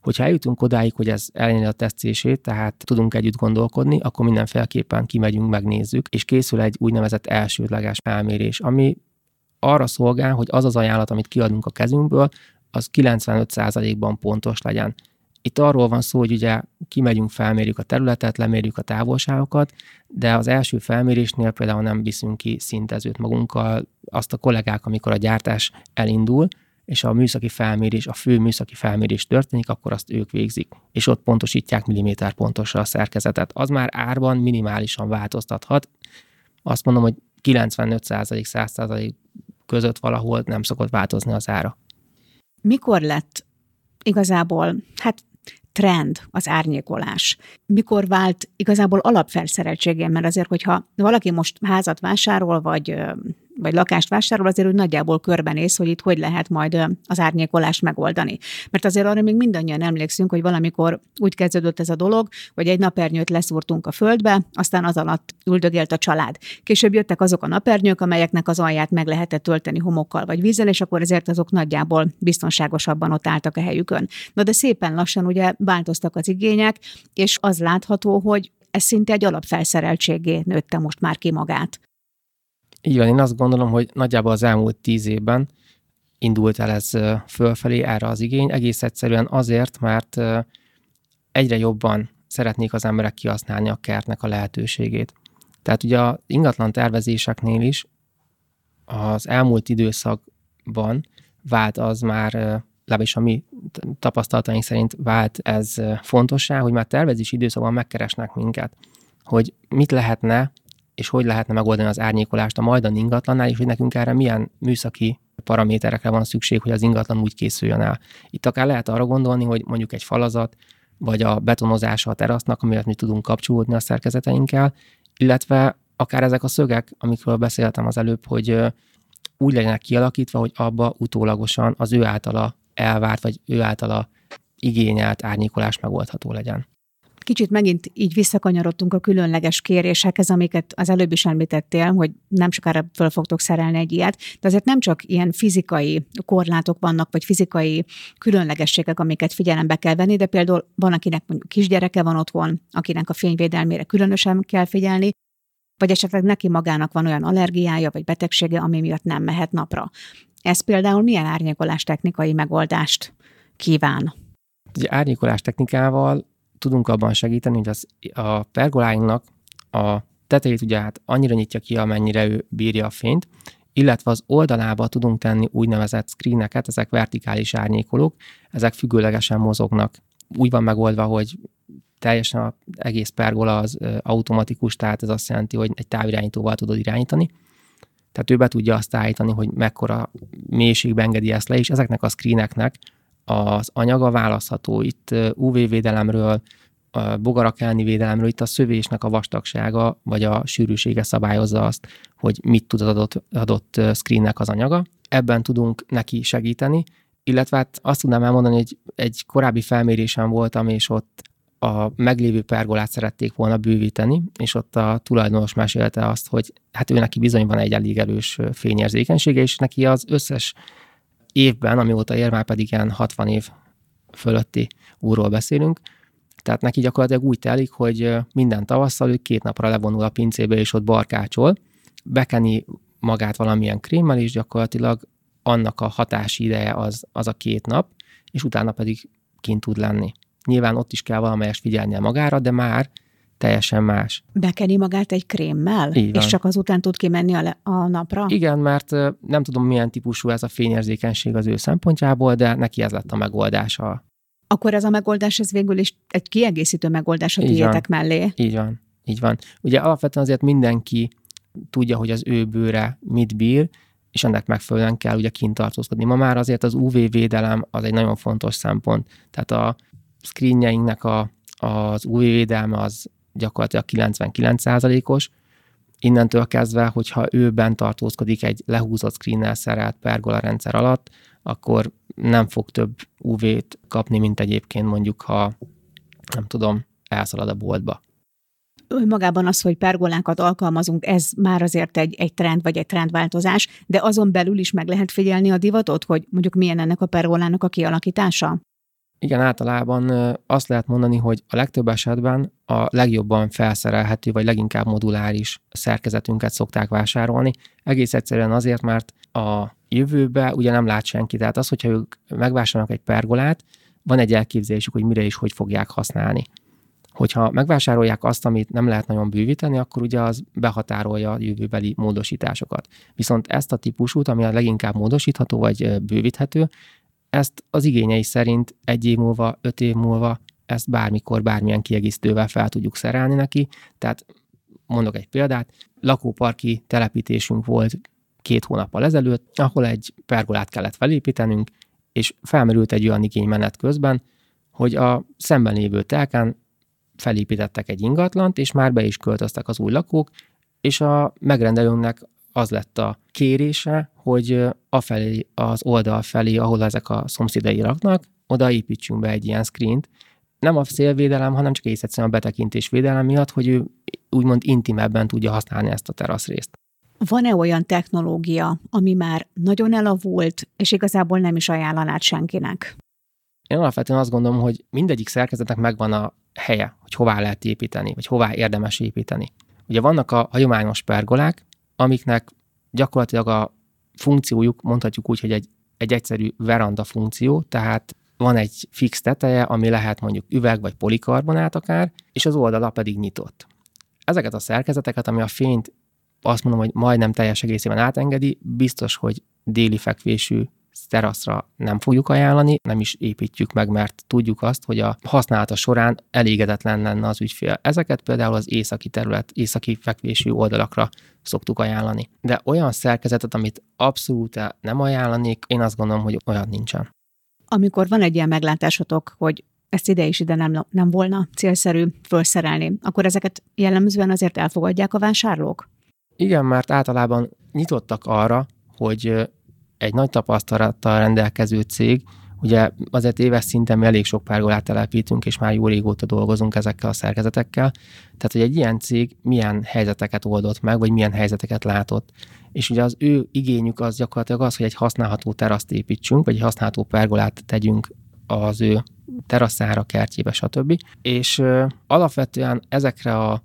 Hogyha eljutunk odáig, hogy ez elérni a tesztését, tehát tudunk együtt gondolkodni, akkor mindenféleképpen kimegyünk, megnézzük, és készül egy úgynevezett elsődleges felmérés, ami arra szolgál, hogy az az ajánlat, amit kiadunk a kezünkből, az 95%-ban pontos legyen. Itt arról van szó, hogy ugye kimegyünk, felmérjük a területet, lemérjük a távolságokat, de az első felmérésnél például nem viszünk ki szintezőt magunkkal, azt a kollégák, amikor a gyártás elindul, és a műszaki felmérés, a fő műszaki felmérés történik, akkor azt ők végzik, és ott pontosítják milliméter pontosra a szerkezetet. Az már árban minimálisan változtathat. Azt mondom, hogy 95%-100% között valahol nem szokott változni az ára. Mikor lett igazából, hát trend az árnyékolás? Mikor vált igazából alapfelszereltségén? Mert azért, hogyha valaki most házat vásárol, vagy vagy lakást vásárol, azért úgy nagyjából körbenéz, hogy itt hogy lehet majd az árnyékolást megoldani. Mert azért arra még mindannyian emlékszünk, hogy valamikor úgy kezdődött ez a dolog, hogy egy napernyőt leszúrtunk a földbe, aztán az alatt üldögélt a család. Később jöttek azok a napernyők, amelyeknek az alját meg lehetett tölteni homokkal vagy vízzel, és akkor ezért azok nagyjából biztonságosabban ott álltak a helyükön. Na de szépen lassan ugye változtak az igények, és az látható, hogy ez szinte egy alapfelszereltségé nőtte most már ki magát. Így van, én azt gondolom, hogy nagyjából az elmúlt tíz évben indult el ez fölfelé erre az igény, egész egyszerűen azért, mert egyre jobban szeretnék az emberek kihasználni a kertnek a lehetőségét. Tehát ugye a ingatlan tervezéseknél is az elmúlt időszakban vált az már, legalábbis a mi tapasztalataink szerint vált ez fontossá, hogy már tervezési időszakban megkeresnek minket, hogy mit lehetne és hogy lehetne megoldani az árnyékolást a majdan ingatlannál, és hogy nekünk erre milyen műszaki paraméterekre van szükség, hogy az ingatlan úgy készüljön el. Itt akár lehet arra gondolni, hogy mondjuk egy falazat, vagy a betonozása a terasznak, amivel mi tudunk kapcsolódni a szerkezeteinkkel, illetve akár ezek a szögek, amikről beszéltem az előbb, hogy úgy legyenek kialakítva, hogy abba utólagosan az ő általa elvárt, vagy ő általa igényelt árnyékolás megoldható legyen. Kicsit megint így visszakanyarodtunk a különleges kérésekhez, amiket az előbb is említettél, hogy nem sokára föl fogtok szerelni egy ilyet, de azért nem csak ilyen fizikai korlátok vannak, vagy fizikai különlegességek, amiket figyelembe kell venni, de például van, akinek mondjuk kisgyereke van otthon, akinek a fényvédelmére különösen kell figyelni, vagy esetleg neki magának van olyan allergiája vagy betegsége, ami miatt nem mehet napra. Ez például milyen árnyékolás technikai megoldást kíván? Ugye árnyékolás technikával tudunk abban segíteni, hogy az, a pergoláinknak a tetejét ugye hát annyira nyitja ki, amennyire ő bírja a fényt, illetve az oldalába tudunk tenni úgynevezett screeneket, ezek vertikális árnyékolók, ezek függőlegesen mozognak. Úgy van megoldva, hogy teljesen az egész pergola az automatikus, tehát ez azt jelenti, hogy egy távirányítóval tudod irányítani. Tehát ő be tudja azt állítani, hogy mekkora mélységben engedi ezt le, és ezeknek a screeneknek az anyaga választható. Itt UV-védelemről, bogarak elleni védelemről, itt a szövésnek a vastagsága vagy a sűrűsége szabályozza azt, hogy mit tud az adott, adott screennek az anyaga. Ebben tudunk neki segíteni, illetve hát azt tudnám elmondani, hogy egy korábbi felmérésem voltam, és ott a meglévő pergolát szerették volna bővíteni, és ott a tulajdonos mesélte azt, hogy hát ő neki bizony van egy elég erős fényérzékenysége, és neki az összes évben, amióta ér, már pedig ilyen 60 év fölötti úrról beszélünk, tehát neki gyakorlatilag úgy telik, hogy minden tavasszal ő két napra levonul a pincébe, és ott barkácsol, bekeni magát valamilyen krémmel, és gyakorlatilag annak a hatási ideje az, az a két nap, és utána pedig kint tud lenni. Nyilván ott is kell valamelyest figyelnie magára, de már teljesen más. Bekeni magát egy krémmel, és csak azután tud kimenni a, le- a napra? Igen, mert nem tudom, milyen típusú ez a fényérzékenység az ő szempontjából, de neki ez lett a megoldása. Akkor ez a megoldás, ez végül is egy kiegészítő megoldás a tiétek mellé. Így van, így van. Ugye alapvetően azért mindenki tudja, hogy az ő bőre mit bír, és ennek megfelelően kell ugye kint tartózkodni. Ma már azért az UV védelem az egy nagyon fontos szempont. Tehát a screenjeinknek a, az UV védelme az gyakorlatilag 99%-os, innentől kezdve, hogyha ő bent tartózkodik egy lehúzott screennel szerelt pergola rendszer alatt, akkor nem fog több UV-t kapni, mint egyébként mondjuk, ha nem tudom, elszalad a boltba. Magában az, hogy pergolákat alkalmazunk, ez már azért egy, egy trend vagy egy trendváltozás, de azon belül is meg lehet figyelni a divatot, hogy mondjuk milyen ennek a pergolának a kialakítása? Igen, általában azt lehet mondani, hogy a legtöbb esetben a legjobban felszerelhető, vagy leginkább moduláris szerkezetünket szokták vásárolni. Egész egyszerűen azért, mert a jövőbe ugye nem lát senki. Tehát az, hogyha ők megvásárolnak egy pergolát, van egy elképzelésük, hogy mire is hogy fogják használni. Hogyha megvásárolják azt, amit nem lehet nagyon bővíteni, akkor ugye az behatárolja a jövőbeli módosításokat. Viszont ezt a típusút, ami a leginkább módosítható vagy bővíthető, ezt az igényei szerint egy év múlva, öt év múlva ezt bármikor, bármilyen kiegészítővel fel tudjuk szerelni neki. Tehát mondok egy példát, lakóparki telepítésünk volt két hónappal ezelőtt, ahol egy pergolát kellett felépítenünk, és felmerült egy olyan igény menet közben, hogy a szemben lévő telken felépítettek egy ingatlant, és már be is költöztek az új lakók, és a megrendelőnknek az lett a kérése, hogy afelé, az oldal felé, ahol ezek a szomszédai raknak, oda építsünk be egy ilyen screent. Nem a szélvédelem, hanem csak egész egyszerűen a betekintés védelem miatt, hogy ő úgymond intimebben tudja használni ezt a teraszrészt. Van-e olyan technológia, ami már nagyon elavult, és igazából nem is ajánlanád senkinek? Én alapvetően azt gondolom, hogy mindegyik szerkezetnek megvan a helye, hogy hová lehet építeni, vagy hová érdemes építeni. Ugye vannak a hagyományos pergolák, amiknek gyakorlatilag a funkciójuk, mondhatjuk úgy, hogy egy, egy egyszerű veranda funkció, tehát van egy fix teteje, ami lehet mondjuk üveg vagy polikarbonát akár, és az oldala pedig nyitott. Ezeket a szerkezeteket, ami a fényt azt mondom, hogy majdnem teljes egészében átengedi, biztos, hogy déli fekvésű teraszra nem fogjuk ajánlani, nem is építjük meg, mert tudjuk azt, hogy a használata során elégedetlen lenne az ügyfél. Ezeket például az északi terület, északi fekvésű oldalakra szoktuk ajánlani. De olyan szerkezetet, amit abszolút nem ajánlanék, én azt gondolom, hogy olyan nincsen. Amikor van egy ilyen meglátásotok, hogy ezt ide is ide nem, nem volna célszerű felszerelni, akkor ezeket jellemzően azért elfogadják a vásárlók? Igen, mert általában nyitottak arra, hogy egy nagy tapasztalattal rendelkező cég Ugye azért éves szinten mi elég sok párgolát telepítünk, és már jó régóta dolgozunk ezekkel a szerkezetekkel. Tehát, hogy egy ilyen cég milyen helyzeteket oldott meg, vagy milyen helyzeteket látott. És ugye az ő igényük az gyakorlatilag az, hogy egy használható teraszt építsünk, vagy egy használható pergolát tegyünk az ő teraszára, kertjébe, stb. És ö, alapvetően ezekre a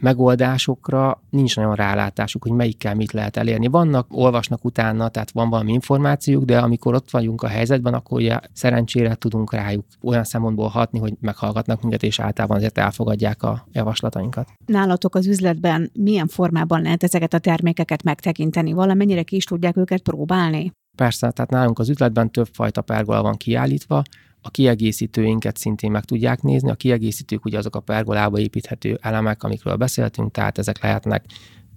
megoldásokra nincs nagyon rálátásuk, hogy melyikkel mit lehet elérni. Vannak, olvasnak utána, tehát van valami információk, de amikor ott vagyunk a helyzetben, akkor ugye szerencsére tudunk rájuk olyan szempontból hatni, hogy meghallgatnak minket, és általában azért elfogadják a javaslatainkat. Nálatok az üzletben milyen formában lehet ezeket a termékeket megtekinteni? Valamennyire ki is tudják őket próbálni? Persze, tehát nálunk az üzletben többfajta pergola van kiállítva, a kiegészítőinket szintén meg tudják nézni. A kiegészítők ugye azok a pergolába építhető elemek, amikről beszéltünk, tehát ezek lehetnek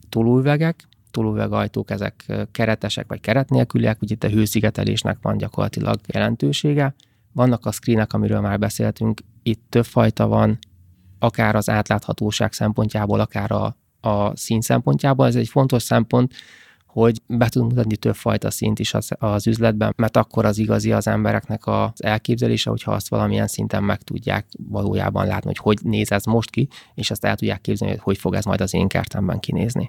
tolóüvegek, tolóüvegajtók, ezek keretesek vagy keret nélküliek, ugye itt a hőszigetelésnek van gyakorlatilag jelentősége. Vannak a screenek, amiről már beszéltünk, itt több fajta van, akár az átláthatóság szempontjából, akár a, a szín szempontjából. Ez egy fontos szempont, hogy be tudunk mutatni többfajta szint is az, az üzletben, mert akkor az igazi az embereknek az elképzelése, hogyha azt valamilyen szinten meg tudják valójában látni, hogy hogy néz ez most ki, és azt el tudják képzelni, hogy hogy fog ez majd az én kertemben kinézni.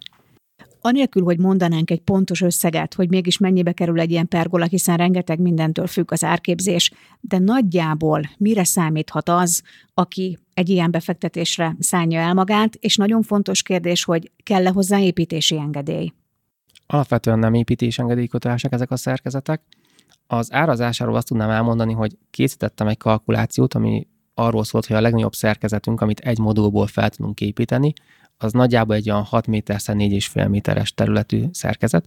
Anélkül, hogy mondanánk egy pontos összeget, hogy mégis mennyibe kerül egy ilyen pergola, hiszen rengeteg mindentől függ az árképzés, de nagyjából mire számíthat az, aki egy ilyen befektetésre szánja el magát, és nagyon fontos kérdés, hogy kell-e hozzá építési engedély? Alapvetően nem építésengedélykötelesek ezek a szerkezetek. Az árazásáról azt tudnám elmondani, hogy készítettem egy kalkulációt, ami arról szólt, hogy a legnagyobb szerkezetünk, amit egy modulból fel tudunk építeni, az nagyjából egy olyan 6 méter 4,5 méteres területű szerkezet.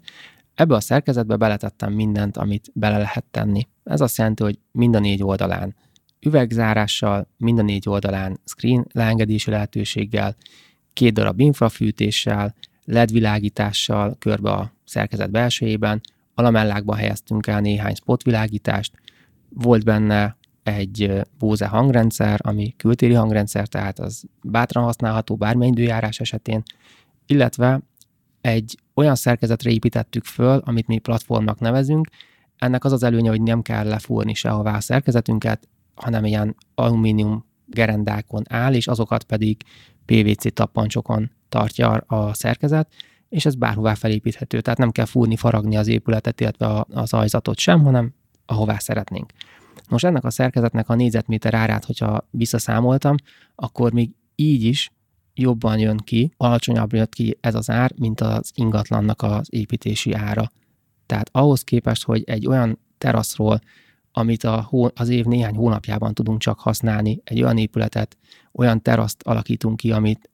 Ebbe a szerkezetbe beletettem mindent, amit bele lehet tenni. Ez azt jelenti, hogy mind a négy oldalán üvegzárással, mind a négy oldalán screen leengedési lehetőséggel, két darab infrafűtéssel, LED világítással körbe a szerkezet belsejében, alamellákba helyeztünk el néhány spotvilágítást, volt benne egy Bose hangrendszer, ami kültéri hangrendszer, tehát az bátran használható bármely időjárás esetén, illetve egy olyan szerkezetre építettük föl, amit mi platformnak nevezünk. Ennek az az előnye, hogy nem kell lefúrni sehová a szerkezetünket, hanem ilyen alumínium gerendákon áll, és azokat pedig PVC tappancsokon tartja a szerkezet, és ez bárhová felépíthető, tehát nem kell fúrni, faragni az épületet, illetve az ajzatot sem, hanem ahová szeretnénk. Most ennek a szerkezetnek a négyzetméter árát, hogyha visszaszámoltam, akkor még így is jobban jön ki, alacsonyabb jött ki ez az ár, mint az ingatlannak az építési ára. Tehát ahhoz képest, hogy egy olyan teraszról, amit a, az év néhány hónapjában tudunk csak használni, egy olyan épületet, olyan teraszt alakítunk ki, amit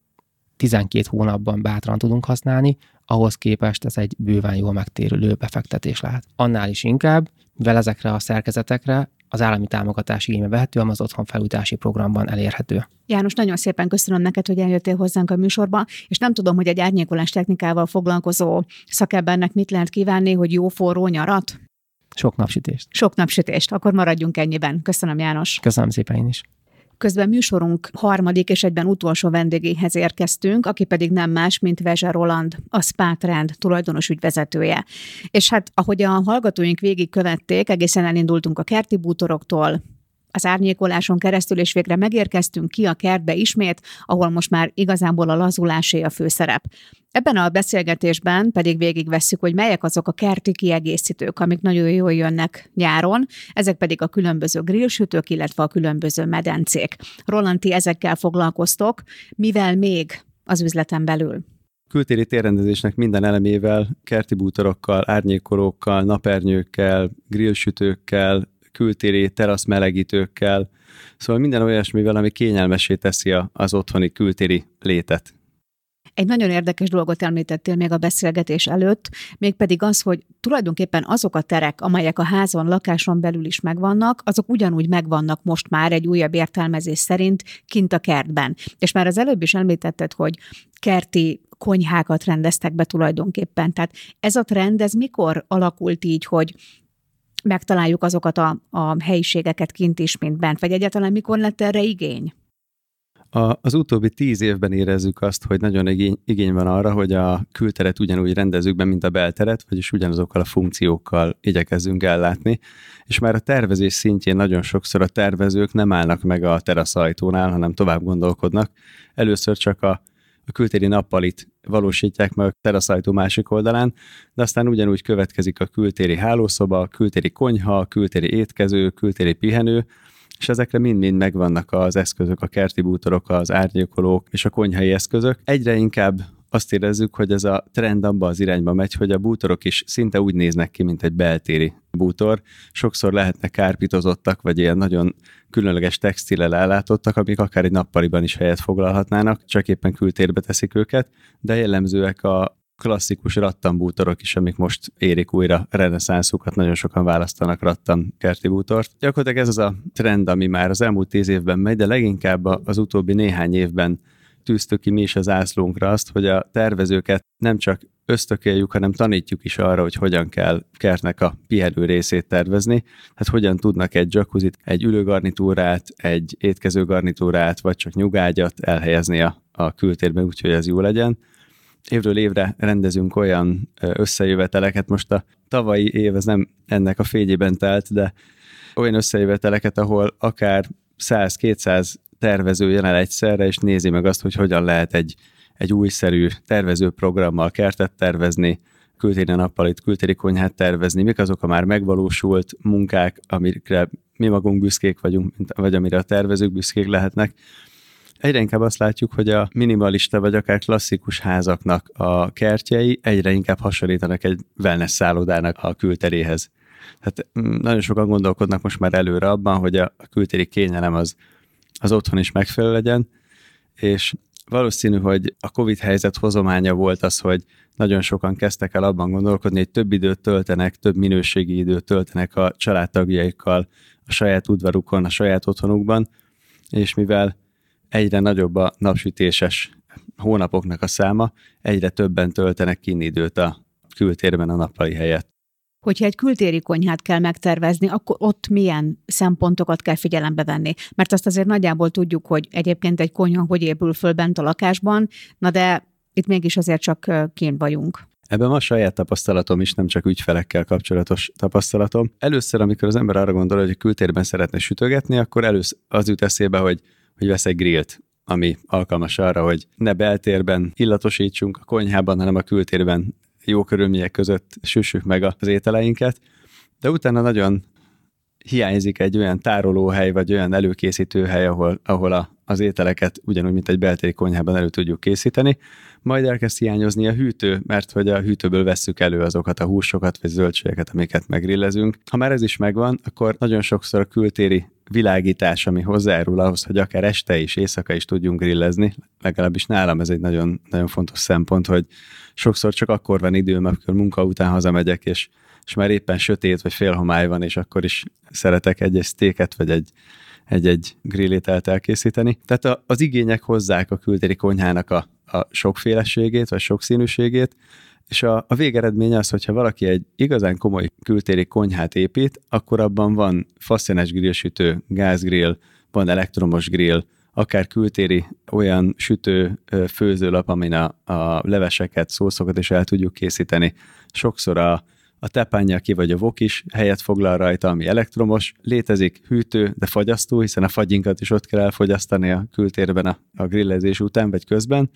12 hónapban bátran tudunk használni, ahhoz képest ez egy bőven jól megtérülő befektetés lehet. Annál is inkább, mivel ezekre a szerkezetekre az állami támogatás igénybe vehető, ami az otthon felújítási programban elérhető. János, nagyon szépen köszönöm neked, hogy eljöttél hozzánk a műsorba, és nem tudom, hogy egy árnyékolás technikával foglalkozó szakembernek mit lehet kívánni, hogy jó forró nyarat? Sok napsütést. Sok napsütést. Akkor maradjunk ennyiben. Köszönöm, János. Köszönöm szépen én is. Közben műsorunk harmadik és egyben utolsó vendégéhez érkeztünk, aki pedig nem más, mint Vezse Roland, a Spátrend tulajdonos ügyvezetője. És hát, ahogy a hallgatóink végig követték, egészen elindultunk a kerti bútoroktól, az árnyékoláson keresztül, és végre megérkeztünk ki a kertbe ismét, ahol most már igazából a lazulásé a főszerep. Ebben a beszélgetésben pedig végigvesszük, hogy melyek azok a kerti kiegészítők, amik nagyon jól jönnek nyáron, ezek pedig a különböző grillsütők, illetve a különböző medencék. Rolanti, ezekkel foglalkoztok, mivel még az üzleten belül? kültéri térrendezésnek minden elemével, kerti bútorokkal, árnyékolókkal, napernyőkkel, grillsütőkkel, kültéri terasz melegítőkkel, szóval minden olyasmivel, ami kényelmesé teszi az otthoni kültéri létet. Egy nagyon érdekes dolgot említettél még a beszélgetés előtt, mégpedig az, hogy tulajdonképpen azok a terek, amelyek a házon, lakáson belül is megvannak, azok ugyanúgy megvannak most már egy újabb értelmezés szerint kint a kertben. És már az előbb is említetted, hogy kerti konyhákat rendeztek be tulajdonképpen. Tehát ez a trend, ez mikor alakult így, hogy megtaláljuk azokat a, a helyiségeket kint is, mint bent, vagy egyáltalán mikor lett erre igény? A, az utóbbi tíz évben érezzük azt, hogy nagyon igény, igény van arra, hogy a külteret ugyanúgy rendezzük be, mint a belteret, vagyis ugyanazokkal a funkciókkal igyekezzünk ellátni, és már a tervezés szintjén nagyon sokszor a tervezők nem állnak meg a teraszajtónál, hanem tovább gondolkodnak. Először csak a a kültéri nappalit valósítják meg a teraszajtó másik oldalán, de aztán ugyanúgy következik a kültéri hálószoba, a kültéri konyha, a kültéri étkező, a kültéri pihenő, és ezekre mind-mind megvannak az eszközök, a kerti bútorok, az árnyékolók és a konyhai eszközök. Egyre inkább azt érezzük, hogy ez a trend abba az irányba megy, hogy a bútorok is szinte úgy néznek ki, mint egy beltéri bútor. Sokszor lehetnek kárpitozottak, vagy ilyen nagyon különleges textilel ellátottak, amik akár egy nappaliban is helyet foglalhatnának, csak éppen kültérbe teszik őket, de jellemzőek a klasszikus rattambútorok is, amik most érik újra reneszánszukat, nagyon sokan választanak rattan kerti bútort. Gyakorlatilag ez az a trend, ami már az elmúlt tíz évben megy, de leginkább az utóbbi néhány évben tűztük ki mi is az ászlónkra azt, hogy a tervezőket nem csak ösztökéljük, hanem tanítjuk is arra, hogy hogyan kell kertnek a pihenő részét tervezni, hát hogyan tudnak egy jacuzzit, egy ülőgarnitúrát, egy étkező garnitúrát, vagy csak nyugágyat elhelyezni a, a kültérben, úgyhogy ez jó legyen. Évről évre rendezünk olyan összejöveteleket, most a tavalyi év ez nem ennek a fényében telt, de olyan összejöveteleket, ahol akár 100-200 tervező el egyszerre, és nézi meg azt, hogy hogyan lehet egy, egy újszerű tervezőprogrammal kertet tervezni, kültéri nappalit, kültéri konyhát tervezni, mik azok a már megvalósult munkák, amikre mi magunk büszkék vagyunk, vagy amire a tervezők büszkék lehetnek. Egyre inkább azt látjuk, hogy a minimalista vagy akár klasszikus házaknak a kertjei egyre inkább hasonlítanak egy wellness szállodának a külteréhez. Tehát mm, nagyon sokan gondolkodnak most már előre abban, hogy a kültéri kényelem az az otthon is megfelelő legyen, és valószínű, hogy a COVID helyzet hozománya volt az, hogy nagyon sokan kezdtek el abban gondolkodni, hogy több időt töltenek, több minőségi időt töltenek a családtagjaikkal, a saját udvarukon, a saját otthonukban, és mivel egyre nagyobb a napsütéses hónapoknak a száma, egyre többen töltenek kinni időt a kültérben a nappali helyet hogyha egy kültéri konyhát kell megtervezni, akkor ott milyen szempontokat kell figyelembe venni. Mert azt azért nagyjából tudjuk, hogy egyébként egy konyha hogy épül föl bent a lakásban, na de itt mégis azért csak kint vagyunk. Ebben van saját tapasztalatom is, nem csak ügyfelekkel kapcsolatos tapasztalatom. Először, amikor az ember arra gondol, hogy a kültérben szeretne sütögetni, akkor először az jut eszébe, hogy, hogy vesz egy grillt, ami alkalmas arra, hogy ne beltérben illatosítsunk a konyhában, hanem a kültérben jó körülmények között süssük meg az ételeinket, de utána nagyon hiányzik egy olyan tárolóhely, vagy olyan előkészítőhely, ahol, ahol a, az ételeket ugyanúgy, mint egy beltéri konyhában elő tudjuk készíteni. Majd elkezd hiányozni a hűtő, mert hogy a hűtőből vesszük elő azokat a húsokat, vagy zöldségeket, amiket megrillezünk. Ha már ez is megvan, akkor nagyon sokszor a kültéri világítás, ami hozzájárul ahhoz, hogy akár este is, éjszaka is tudjunk grillezni, legalábbis nálam ez egy nagyon, nagyon fontos szempont, hogy sokszor csak akkor van időm, amikor munka után hazamegyek, és, és már éppen sötét vagy félhomály van, és akkor is szeretek egy-egy sztéket, vagy egy, egy-egy grillételt elkészíteni. Tehát a, az igények hozzák a kültéri konyhának a, a sokféleségét, vagy sokszínűségét, és a, a végeredmény az, hogyha valaki egy igazán komoly kültéri konyhát épít, akkor abban van faszienes grillsütő, gázgrill, van elektromos grill, akár kültéri olyan sütő főzőlap, amin a, a leveseket, szószokat is el tudjuk készíteni. Sokszor a, a tepányaki vagy a vok is helyet foglal rajta, ami elektromos, létezik hűtő, de fagyasztó, hiszen a fagyinkat is ott kell elfogyasztani a kültérben a, a grillezés után vagy közben.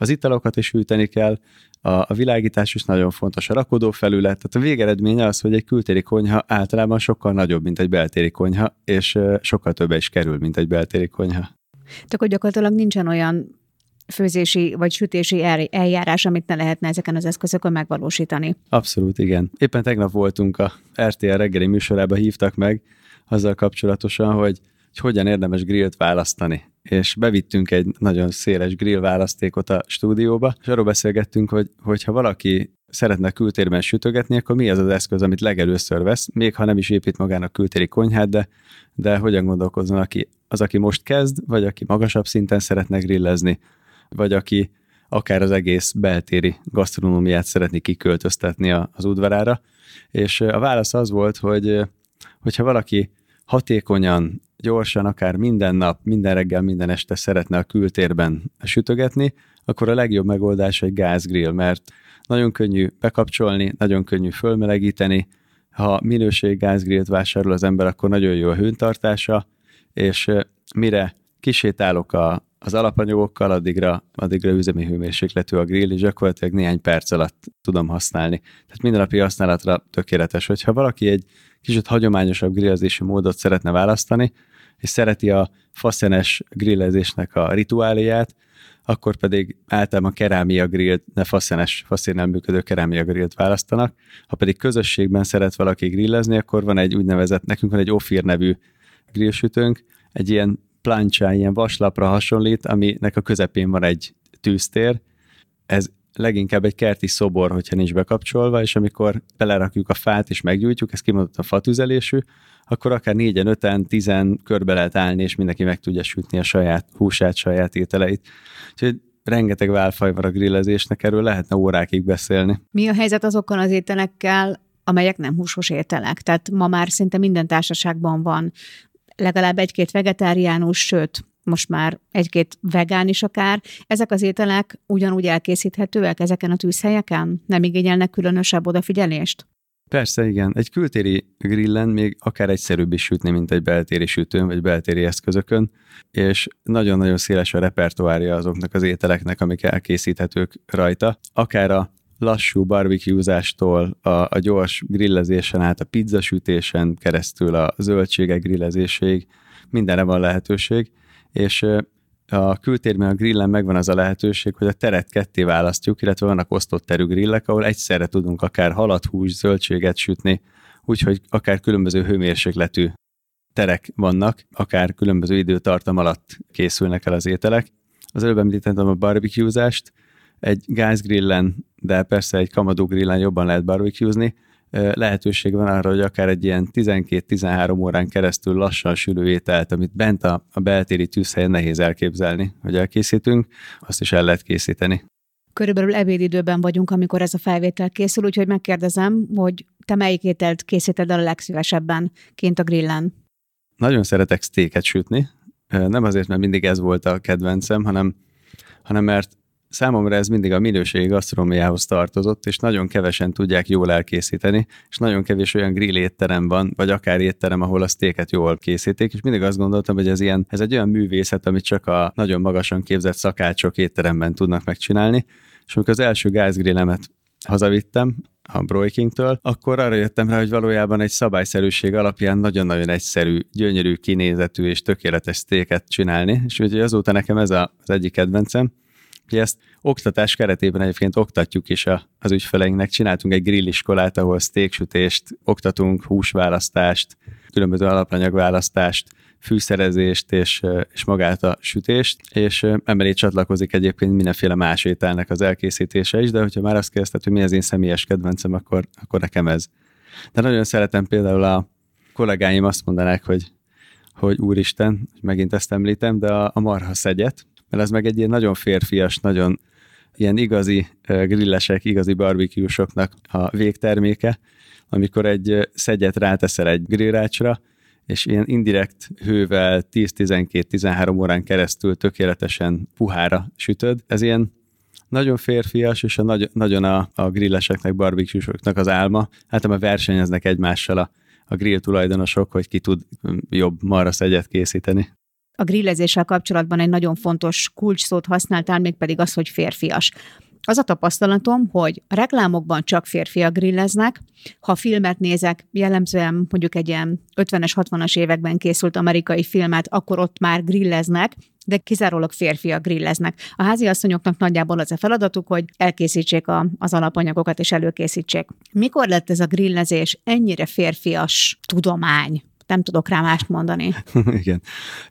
Az italokat is hűteni kell, a, a világítás is nagyon fontos, a rakodó felület, tehát a végeredménye az, hogy egy kültéri konyha általában sokkal nagyobb, mint egy beltéri konyha, és sokkal többe is kerül, mint egy beltéri konyha. Tehát akkor gyakorlatilag nincsen olyan főzési vagy sütési eljárás, amit ne lehetne ezeken az eszközökön megvalósítani. Abszolút, igen. Éppen tegnap voltunk a RTL reggeli műsorába, hívtak meg azzal kapcsolatosan, hogy, hogy hogyan érdemes grillt választani. És bevittünk egy nagyon széles grill választékot a stúdióba, és arról beszélgettünk, hogy hogyha valaki szeretne kültérben sütögetni, akkor mi az az eszköz, amit legelőször vesz, még ha nem is épít magának kültéri konyhát, de, de hogyan gondolkozzon aki, az, aki most kezd, vagy aki magasabb szinten szeretne grillezni, vagy aki akár az egész beltéri gasztronómiát szeretné kiköltöztetni az udvarára. És a válasz az volt, hogy hogyha valaki hatékonyan, gyorsan, akár minden nap, minden reggel, minden este szeretne a kültérben sütögetni, akkor a legjobb megoldás egy gázgrill, mert nagyon könnyű bekapcsolni, nagyon könnyű fölmelegíteni, ha minőség gázgrillt vásárol az ember, akkor nagyon jó a hőntartása, és mire kisétálok a, az alapanyagokkal, addigra, addigra üzemi hőmérsékletű a grill, és gyakorlatilag néhány perc alatt tudom használni. Tehát mindennapi használatra tökéletes. Hogyha valaki egy kicsit hagyományosabb grillezési módot szeretne választani, és szereti a faszenes grillezésnek a rituáliát, akkor pedig általában kerámia grillt, ne faszenes, faszénnel működő kerámia grillt választanak. Ha pedig közösségben szeret valaki grillezni, akkor van egy úgynevezett, nekünk van egy Ofir nevű grillsütőnk, egy ilyen plancha, ilyen vaslapra hasonlít, aminek a közepén van egy tűztér. Ez leginkább egy kerti szobor, hogyha nincs bekapcsolva, és amikor belerakjuk a fát és meggyújtjuk, ez kimondott a fatüzelésű, akkor akár négyen, öten, tizen körbe lehet állni, és mindenki meg tudja sütni a saját húsát, saját ételeit. Úgyhogy rengeteg válfaj van a grillezésnek, erről lehetne órákig beszélni. Mi a helyzet azokkal az ételekkel, amelyek nem húsos ételek? Tehát ma már szinte minden társaságban van legalább egy-két vegetáriánus, sőt, most már egy-két vegán is akár. Ezek az ételek ugyanúgy elkészíthetőek ezeken a tűzhelyeken? Nem igényelnek különösebb odafigyelést? Persze, igen. Egy kültéri grillen még akár egyszerűbb is sütni, mint egy beltéri sütőn, vagy beltéri eszközökön, és nagyon-nagyon széles a repertoárja azoknak az ételeknek, amik elkészíthetők rajta. Akár a lassú barbecuezástól a, a gyors grillezésen át a pizzasütésen keresztül a zöldségek grillezéséig mindenre van lehetőség, és a kültérben a grillen megvan az a lehetőség, hogy a teret ketté választjuk, illetve vannak osztott terű grillek, ahol egyszerre tudunk akár halat, hús, zöldséget sütni, úgyhogy akár különböző hőmérsékletű terek vannak, akár különböző időtartam alatt készülnek el az ételek. Az előbb említettem a barbecuezást, egy gázgrillen, de persze egy kamadó grillen jobban lehet barbecuezni, lehetőség van arra, hogy akár egy ilyen 12-13 órán keresztül lassan sülő ételt, amit bent a, a beltéri tűzhelyen nehéz elképzelni, hogy elkészítünk, azt is el lehet készíteni. Körülbelül ebédidőben vagyunk, amikor ez a felvétel készül, úgyhogy megkérdezem, hogy te melyik ételt készíted el a legszívesebben kint a grillen? Nagyon szeretek sztéket sütni, nem azért, mert mindig ez volt a kedvencem, hanem, hanem mert számomra ez mindig a minőségi gasztronómiához tartozott, és nagyon kevesen tudják jól elkészíteni, és nagyon kevés olyan grill étterem van, vagy akár étterem, ahol a sztéket jól készítik, és mindig azt gondoltam, hogy ez ilyen, ez egy olyan művészet, amit csak a nagyon magasan képzett szakácsok étteremben tudnak megcsinálni, és amikor az első gázgrillemet hazavittem, a Broikingtől, akkor arra jöttem rá, hogy valójában egy szabályszerűség alapján nagyon-nagyon egyszerű, gyönyörű kinézetű és tökéletes sztéket csinálni, és úgyhogy azóta nekem ez a, az egyik kedvencem. Ugye ezt oktatás keretében egyébként oktatjuk is a, az ügyfeleinknek. Csináltunk egy grilliskolát, ahol steaksütést, oktatunk húsválasztást, különböző alapanyagválasztást, fűszerezést és, és magát a sütést, és emelé csatlakozik egyébként mindenféle más ételnek az elkészítése is, de hogyha már azt kérdezted, hogy mi az én személyes kedvencem, akkor, akkor nekem ez. De nagyon szeretem például a kollégáim azt mondanák, hogy hogy úristen, megint ezt említem, de a, a marha szegyet, mert ez meg egy ilyen nagyon férfias, nagyon ilyen igazi grillesek, igazi barbecuesoknak a végterméke, amikor egy szegyet ráteszel egy grillrácsra, és ilyen indirekt hővel 10-12-13 órán keresztül tökéletesen puhára sütöd. Ez ilyen nagyon férfias, és a nagy, nagyon a, a grilleseknek, barbecuesoknak az álma. Általában versenyeznek egymással a, a grill tulajdonosok, hogy ki tud jobb marra szegyet készíteni a grillezéssel kapcsolatban egy nagyon fontos kulcsszót használtál, mégpedig az, hogy férfias. Az a tapasztalatom, hogy a reklámokban csak férfiak grilleznek, ha filmet nézek, jellemzően mondjuk egy ilyen 50-es, 60-as években készült amerikai filmet, akkor ott már grilleznek, de kizárólag férfiak grilleznek. A háziasszonyoknak nagyjából az a feladatuk, hogy elkészítsék a, az alapanyagokat és előkészítsék. Mikor lett ez a grillezés ennyire férfias tudomány? Nem tudok rá mást mondani. Igen,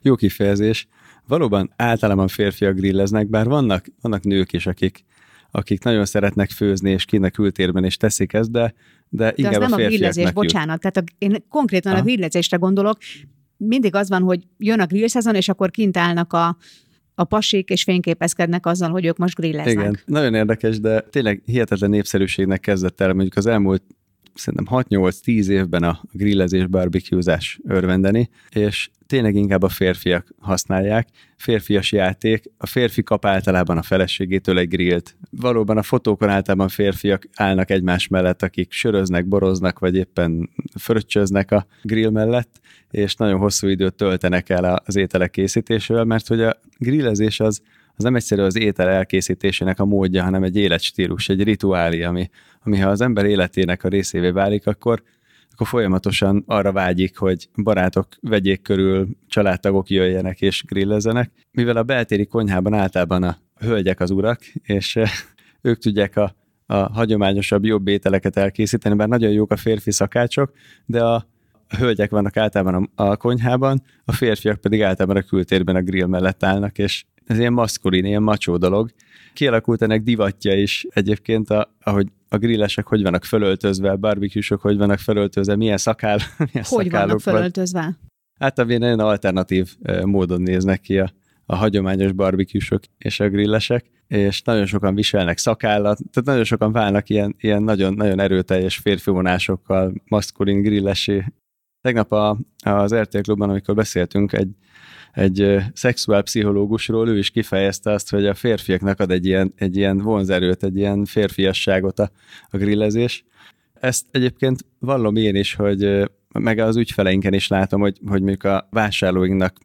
jó kifejezés. Valóban általában férfiak grilleznek, bár vannak, vannak nők is, akik, akik nagyon szeretnek főzni, és kinek kültérben is teszik ezt, de, de, de inkább az nem a, grillezés, bocsánat. Tehát a, én konkrétan Aha. a grillezésre gondolok. Mindig az van, hogy jön a grillszezon, és akkor kint állnak a, a pasik, és fényképezkednek azzal, hogy ők most grilleznek. Igen, nagyon érdekes, de tényleg hihetetlen népszerűségnek kezdett el, mondjuk az elmúlt szerintem 6-8-10 évben a grillezés, barbecuezás örvendeni, és tényleg inkább a férfiak használják. Férfias játék, a férfi kap általában a feleségétől egy grillt. Valóban a fotókon általában férfiak állnak egymás mellett, akik söröznek, boroznak, vagy éppen fröccsöznek a grill mellett, és nagyon hosszú időt töltenek el az ételek készítésével, mert hogy a grillezés az az nem egyszerű az étel elkészítésének a módja, hanem egy életstílus, egy rituálé, ami, ami ha az ember életének a részévé válik, akkor, akkor folyamatosan arra vágyik, hogy barátok vegyék körül, családtagok jöjjenek és grillezzenek. Mivel a beltéri konyhában általában a hölgyek az urak, és eh, ők tudják a, a hagyományosabb, jobb ételeket elkészíteni, bár nagyon jók a férfi szakácsok, de a, a hölgyek vannak általában a, a konyhában, a férfiak pedig általában a kültérben a grill mellett állnak, és ez ilyen maszkulin, ilyen macsó dolog. Kialakult ennek divatja is egyébként, a, ahogy a grillesek hogy vannak fölöltözve, a barbecue hogy vannak fölöltözve, milyen szakál, milyen Hogy vannak fölöltözve? Van. Hát a nagyon alternatív módon néznek ki a, a hagyományos barbecue és a grillesek, és nagyon sokan viselnek szakállat, tehát nagyon sokan válnak ilyen, ilyen nagyon, nagyon erőteljes férfi vonásokkal, maszkulin grillesé. Tegnap a, az RTL Klubban, amikor beszéltünk, egy egy szexuálpszichológusról, ő is kifejezte azt, hogy a férfiaknak ad egy ilyen, egy ilyen vonzerőt, egy ilyen férfiasságot a, a grillezés. Ezt egyébként vallom én is, hogy meg az ügyfeleinken is látom, hogy, hogy mondjuk a vásárlóinknak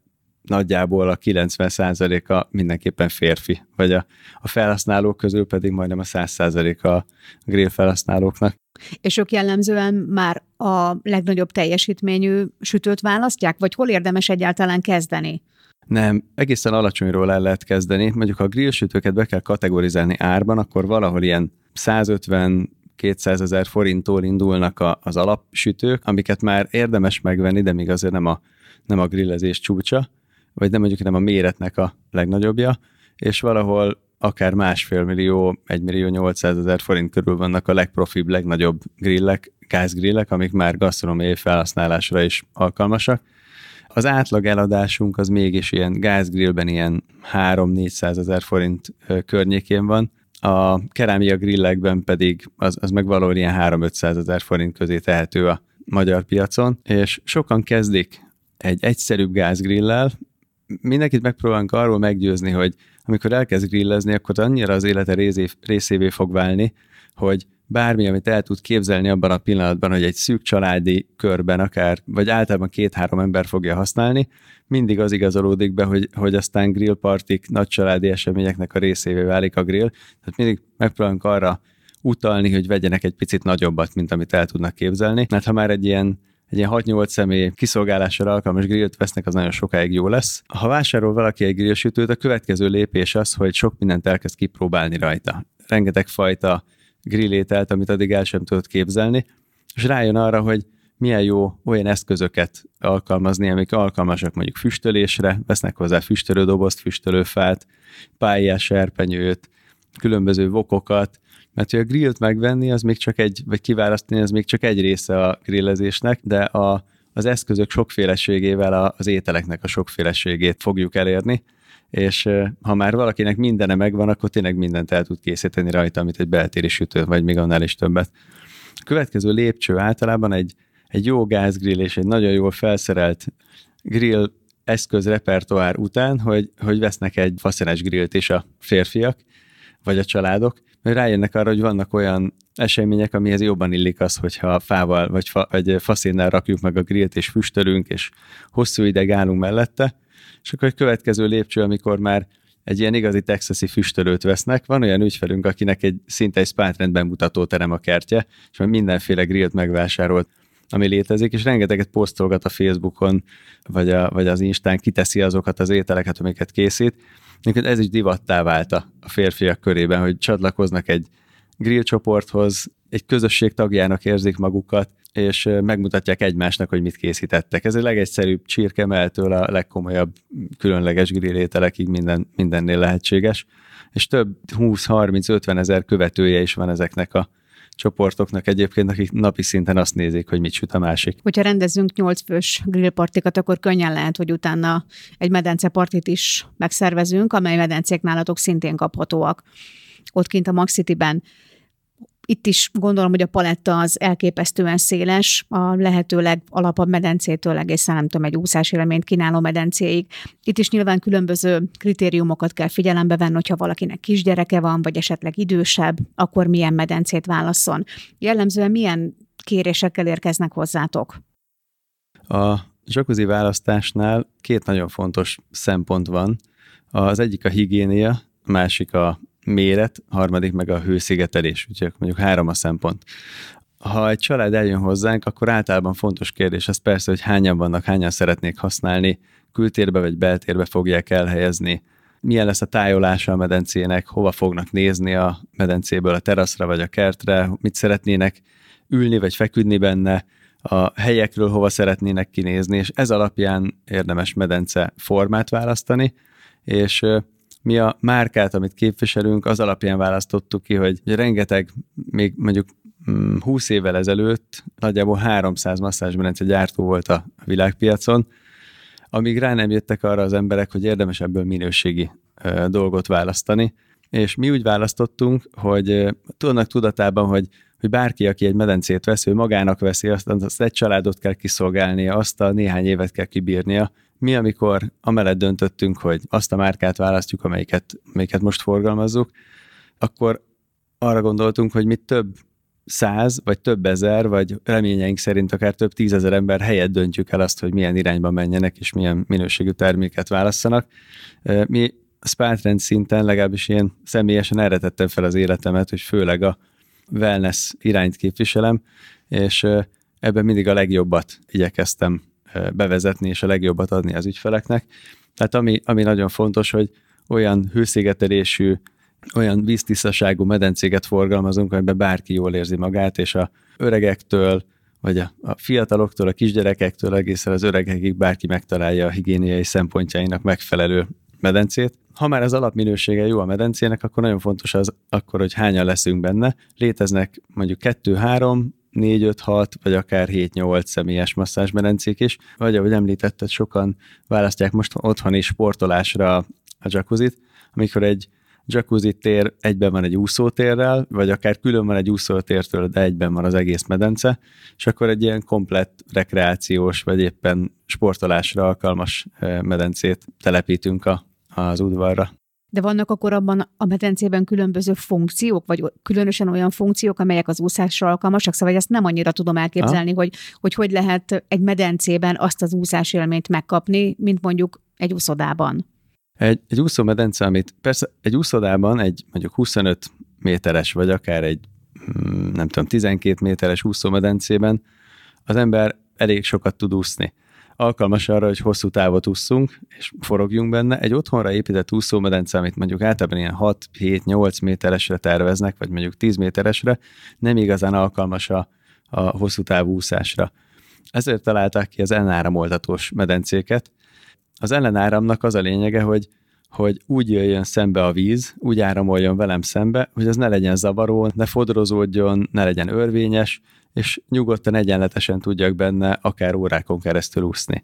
nagyjából a 90%-a mindenképpen férfi, vagy a, a felhasználók közül pedig majdnem a 100%-a a grill felhasználóknak. És ők jellemzően már a legnagyobb teljesítményű sütőt választják, vagy hol érdemes egyáltalán kezdeni? Nem, egészen alacsonyról el lehet kezdeni. Mondjuk, ha a grillsütőket be kell kategorizálni árban, akkor valahol ilyen 150 200 ezer forinttól indulnak a, az alapsütők, amiket már érdemes megvenni, de még azért nem a, nem a grillezés csúcsa, vagy nem mondjuk nem a méretnek a legnagyobbja, és valahol akár másfél millió, egy millió 800 ezer forint körül vannak a legprofibb, legnagyobb grillek, gázgrillek, amik már gasztronómiai felhasználásra is alkalmasak. Az átlag eladásunk az mégis ilyen gázgrillben ilyen 3-400 ezer forint környékén van, a kerámia grillekben pedig az, az meg valahol ilyen 3-500 ezer forint közé tehető a magyar piacon, és sokan kezdik egy egyszerűbb gázgrillel, mindenkit megpróbálunk arról meggyőzni, hogy amikor elkezd grillezni, akkor annyira az élete részé, részévé fog válni, hogy bármi, amit el tud képzelni abban a pillanatban, hogy egy szűk családi körben akár, vagy általában két-három ember fogja használni, mindig az igazolódik be, hogy, hogy aztán grillpartik, nagy családi eseményeknek a részévé válik a grill. Tehát mindig megpróbálunk arra utalni, hogy vegyenek egy picit nagyobbat, mint amit el tudnak képzelni. Mert ha már egy ilyen egy ilyen 6-8 személy kiszolgálásra alkalmas grillt vesznek, az nagyon sokáig jó lesz. Ha vásárol valaki egy grillsütőt, a következő lépés az, hogy sok mindent elkezd kipróbálni rajta. Rengeteg fajta grillételt, amit addig el sem tudott képzelni, és rájön arra, hogy milyen jó olyan eszközöket alkalmazni, amik alkalmasak mondjuk füstölésre, vesznek hozzá füstölődobozt, füstölőfát, pályás serpenyőt, különböző vokokat, mert hogy a grillt megvenni, az még csak egy, vagy kiválasztani, az még csak egy része a grillezésnek, de a, az eszközök sokféleségével a, az ételeknek a sokféleségét fogjuk elérni, és ha már valakinek mindene megvan, akkor tényleg mindent el tud készíteni rajta, amit egy beltéri sütő, vagy még annál is többet. A következő lépcső általában egy, egy jó gázgrill és egy nagyon jól felszerelt grill eszköz repertoár után, hogy, hogy vesznek egy faszenes grillt is a férfiak, vagy a családok, rájönnek arra, hogy vannak olyan események, amihez jobban illik az, hogyha fával vagy, fa, vagy faszénnel rakjuk meg a grillt, és füstölünk, és hosszú ideig állunk mellette, és akkor egy következő lépcső, amikor már egy ilyen igazi texasi füstölőt vesznek. Van olyan ügyfelünk, akinek egy szinte egy spátrend bemutató terem a kertje, és már mindenféle grillt megvásárolt ami létezik, és rengeteget posztolgat a Facebookon, vagy, a, vagy az Instán, kiteszi azokat az ételeket, amiket készít, Neked ez is divattá vált a férfiak körében, hogy csatlakoznak egy grill csoporthoz, egy közösség tagjának érzik magukat, és megmutatják egymásnak, hogy mit készítettek. Ez a legegyszerűbb csirkemeltől a legkomolyabb különleges grillételekig minden, mindennél lehetséges, és több 20-30-50 ezer követője is van ezeknek a csoportoknak egyébként, akik napi szinten azt nézik, hogy mit süt a másik. Hogyha rendezünk 8 fős grillpartikat, akkor könnyen lehet, hogy utána egy medencepartit is megszervezünk, amely medencék nálatok szintén kaphatóak. Ott kint a Maxitiben itt is gondolom, hogy a paletta az elképesztően széles, a lehetőleg alapabb medencétől egészen nem tudom, egy úszásélményt kínáló medencéig. Itt is nyilván különböző kritériumokat kell figyelembe venni, hogyha valakinek kisgyereke van, vagy esetleg idősebb, akkor milyen medencét válaszol. Jellemzően milyen kérésekkel érkeznek hozzátok? A jacuzzi választásnál két nagyon fontos szempont van. Az egyik a higiénia, a másik a méret, harmadik meg a hőszigetelés, úgyhogy mondjuk három a szempont. Ha egy család eljön hozzánk, akkor általában fontos kérdés az persze, hogy hányan vannak, hányan szeretnék használni, kültérbe vagy beltérbe fogják elhelyezni, milyen lesz a tájolása a medencének, hova fognak nézni a medencéből a teraszra vagy a kertre, mit szeretnének ülni vagy feküdni benne, a helyekről hova szeretnének kinézni, és ez alapján érdemes medence formát választani, és mi a márkát, amit képviselünk, az alapján választottuk ki, hogy rengeteg, még mondjuk 20 mm, évvel ezelőtt nagyjából 300 masszázsmedence gyártó volt a világpiacon, amíg rá nem jöttek arra az emberek, hogy érdemes ebből minőségi dolgot választani, és mi úgy választottunk, hogy tudnak tudatában, hogy hogy bárki, aki egy medencét vesz, ő magának veszi, azt, azt egy családot kell kiszolgálnia, azt a néhány évet kell kibírnia. Mi, amikor amellett döntöttünk, hogy azt a márkát választjuk, amelyiket, amelyiket most forgalmazzuk, akkor arra gondoltunk, hogy mi több száz, vagy több ezer, vagy reményeink szerint akár több tízezer ember helyet döntjük el azt, hogy milyen irányba menjenek, és milyen minőségű terméket válasszanak. Mi Spátrend szinten, legalábbis én személyesen erre tettem fel az életemet, hogy főleg a wellness irányt képviselem, és ebben mindig a legjobbat igyekeztem bevezetni, és a legjobbat adni az ügyfeleknek. Tehát ami, ami nagyon fontos, hogy olyan hőszigetelésű, olyan víztisztaságú medencéget forgalmazunk, amiben bárki jól érzi magát, és a öregektől, vagy a, a fiataloktól, a kisgyerekektől egészen az öregekig bárki megtalálja a higiéniai szempontjainak megfelelő medencét. Ha már az alapminősége jó a medencének, akkor nagyon fontos az akkor, hogy hányan leszünk benne. Léteznek mondjuk 2-3, 4, 5, 6, vagy akár 7, 8 személyes masszázsmedencék is, vagy ahogy említetted, sokan választják most otthoni sportolásra a jacuzzit, amikor egy jacuzzi tér egyben van egy úszótérrel, vagy akár külön van egy úszótértől, de egyben van az egész medence, és akkor egy ilyen komplett rekreációs, vagy éppen sportolásra alkalmas medencét telepítünk a, az udvarra. De vannak akkor abban a medencében különböző funkciók, vagy különösen olyan funkciók, amelyek az úszásra alkalmasak, szóval ezt nem annyira tudom elképzelni, hogy, hogy hogy lehet egy medencében azt az úszás élményt megkapni, mint mondjuk egy úszodában. Egy, egy úszómedence, amit persze egy úszodában egy mondjuk 25 méteres, vagy akár egy mm, nem tudom, 12 méteres úszómedencében az ember elég sokat tud úszni. Alkalmas arra, hogy hosszú távot ússzunk, és forogjunk benne. Egy otthonra épített úszómedence, amit mondjuk általában ilyen 6-7-8 méteresre terveznek, vagy mondjuk 10 méteresre, nem igazán alkalmas a, a hosszú távú úszásra. Ezért találták ki az enáramoltatós medencéket, az ellenáramnak az a lényege, hogy, hogy úgy jöjjön szembe a víz, úgy áramoljon velem szembe, hogy az ne legyen zavaró, ne fodrozódjon, ne legyen örvényes, és nyugodtan egyenletesen tudjak benne akár órákon keresztül úszni.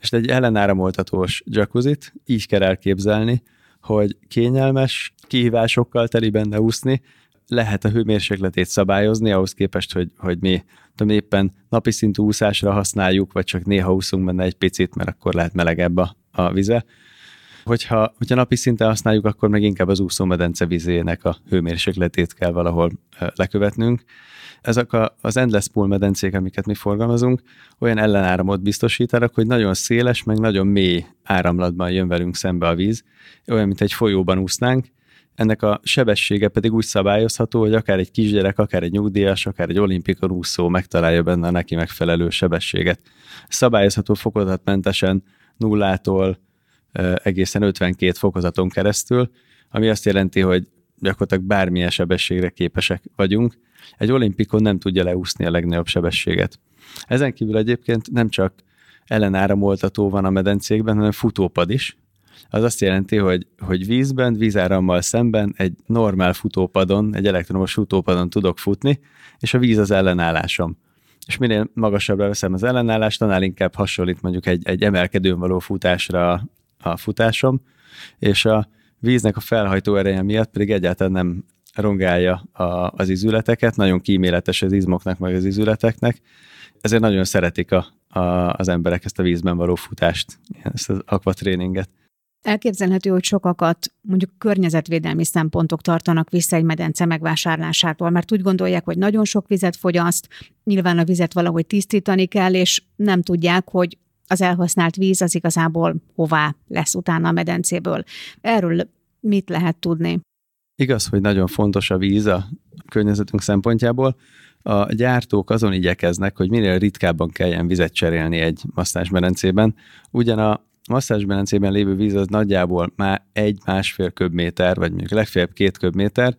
És egy ellenáramoltatós jacuzzit így kell elképzelni, hogy kényelmes, kihívásokkal teli benne úszni, lehet a hőmérsékletét szabályozni, ahhoz képest, hogy, hogy mi tudom, éppen napi szintű úszásra használjuk, vagy csak néha úszunk benne egy picit, mert akkor lehet melegebb a, a vize. Hogyha, hogyha napi szinten használjuk, akkor meg inkább az úszómedence vizének a hőmérsékletét kell valahol lekövetnünk. Ezek a, az endless pool medencék, amiket mi forgalmazunk, olyan ellenáramot biztosítanak, hogy nagyon széles, meg nagyon mély áramlatban jön velünk szembe a víz, olyan, mint egy folyóban úsznánk, ennek a sebessége pedig úgy szabályozható, hogy akár egy kisgyerek, akár egy nyugdíjas, akár egy olimpikon úszó megtalálja benne a neki megfelelő sebességet. Szabályozható fokozatmentesen nullától egészen 52 fokozaton keresztül, ami azt jelenti, hogy gyakorlatilag bármilyen sebességre képesek vagyunk. Egy olimpikon nem tudja leúszni a legnagyobb sebességet. Ezen kívül egyébként nem csak ellenáramoltató van a medencékben, hanem futópad is, az azt jelenti, hogy, hogy vízben, vízárammal szemben egy normál futópadon, egy elektromos futópadon tudok futni, és a víz az ellenállásom. És minél magasabbra veszem az ellenállást, annál inkább hasonlít mondjuk egy, egy emelkedőn való futásra a, futásom, és a víznek a felhajtó ereje miatt pedig egyáltalán nem rongálja a, az izületeket, nagyon kíméletes az izmoknak, meg az izületeknek, ezért nagyon szeretik a, a, az emberek ezt a vízben való futást, ezt az akvatréninget. Elképzelhető, hogy sokakat mondjuk környezetvédelmi szempontok tartanak vissza egy medence megvásárlásától, mert úgy gondolják, hogy nagyon sok vizet fogyaszt, nyilván a vizet valahogy tisztítani kell, és nem tudják, hogy az elhasznált víz az igazából hová lesz utána a medencéből. Erről mit lehet tudni? Igaz, hogy nagyon fontos a víz a környezetünk szempontjából. A gyártók azon igyekeznek, hogy minél ritkábban kelljen vizet cserélni egy masszázsmedencében. Ugyan a masszázsmedencében lévő víz az nagyjából már egy-másfél köbméter, vagy mondjuk legfeljebb két köbméter,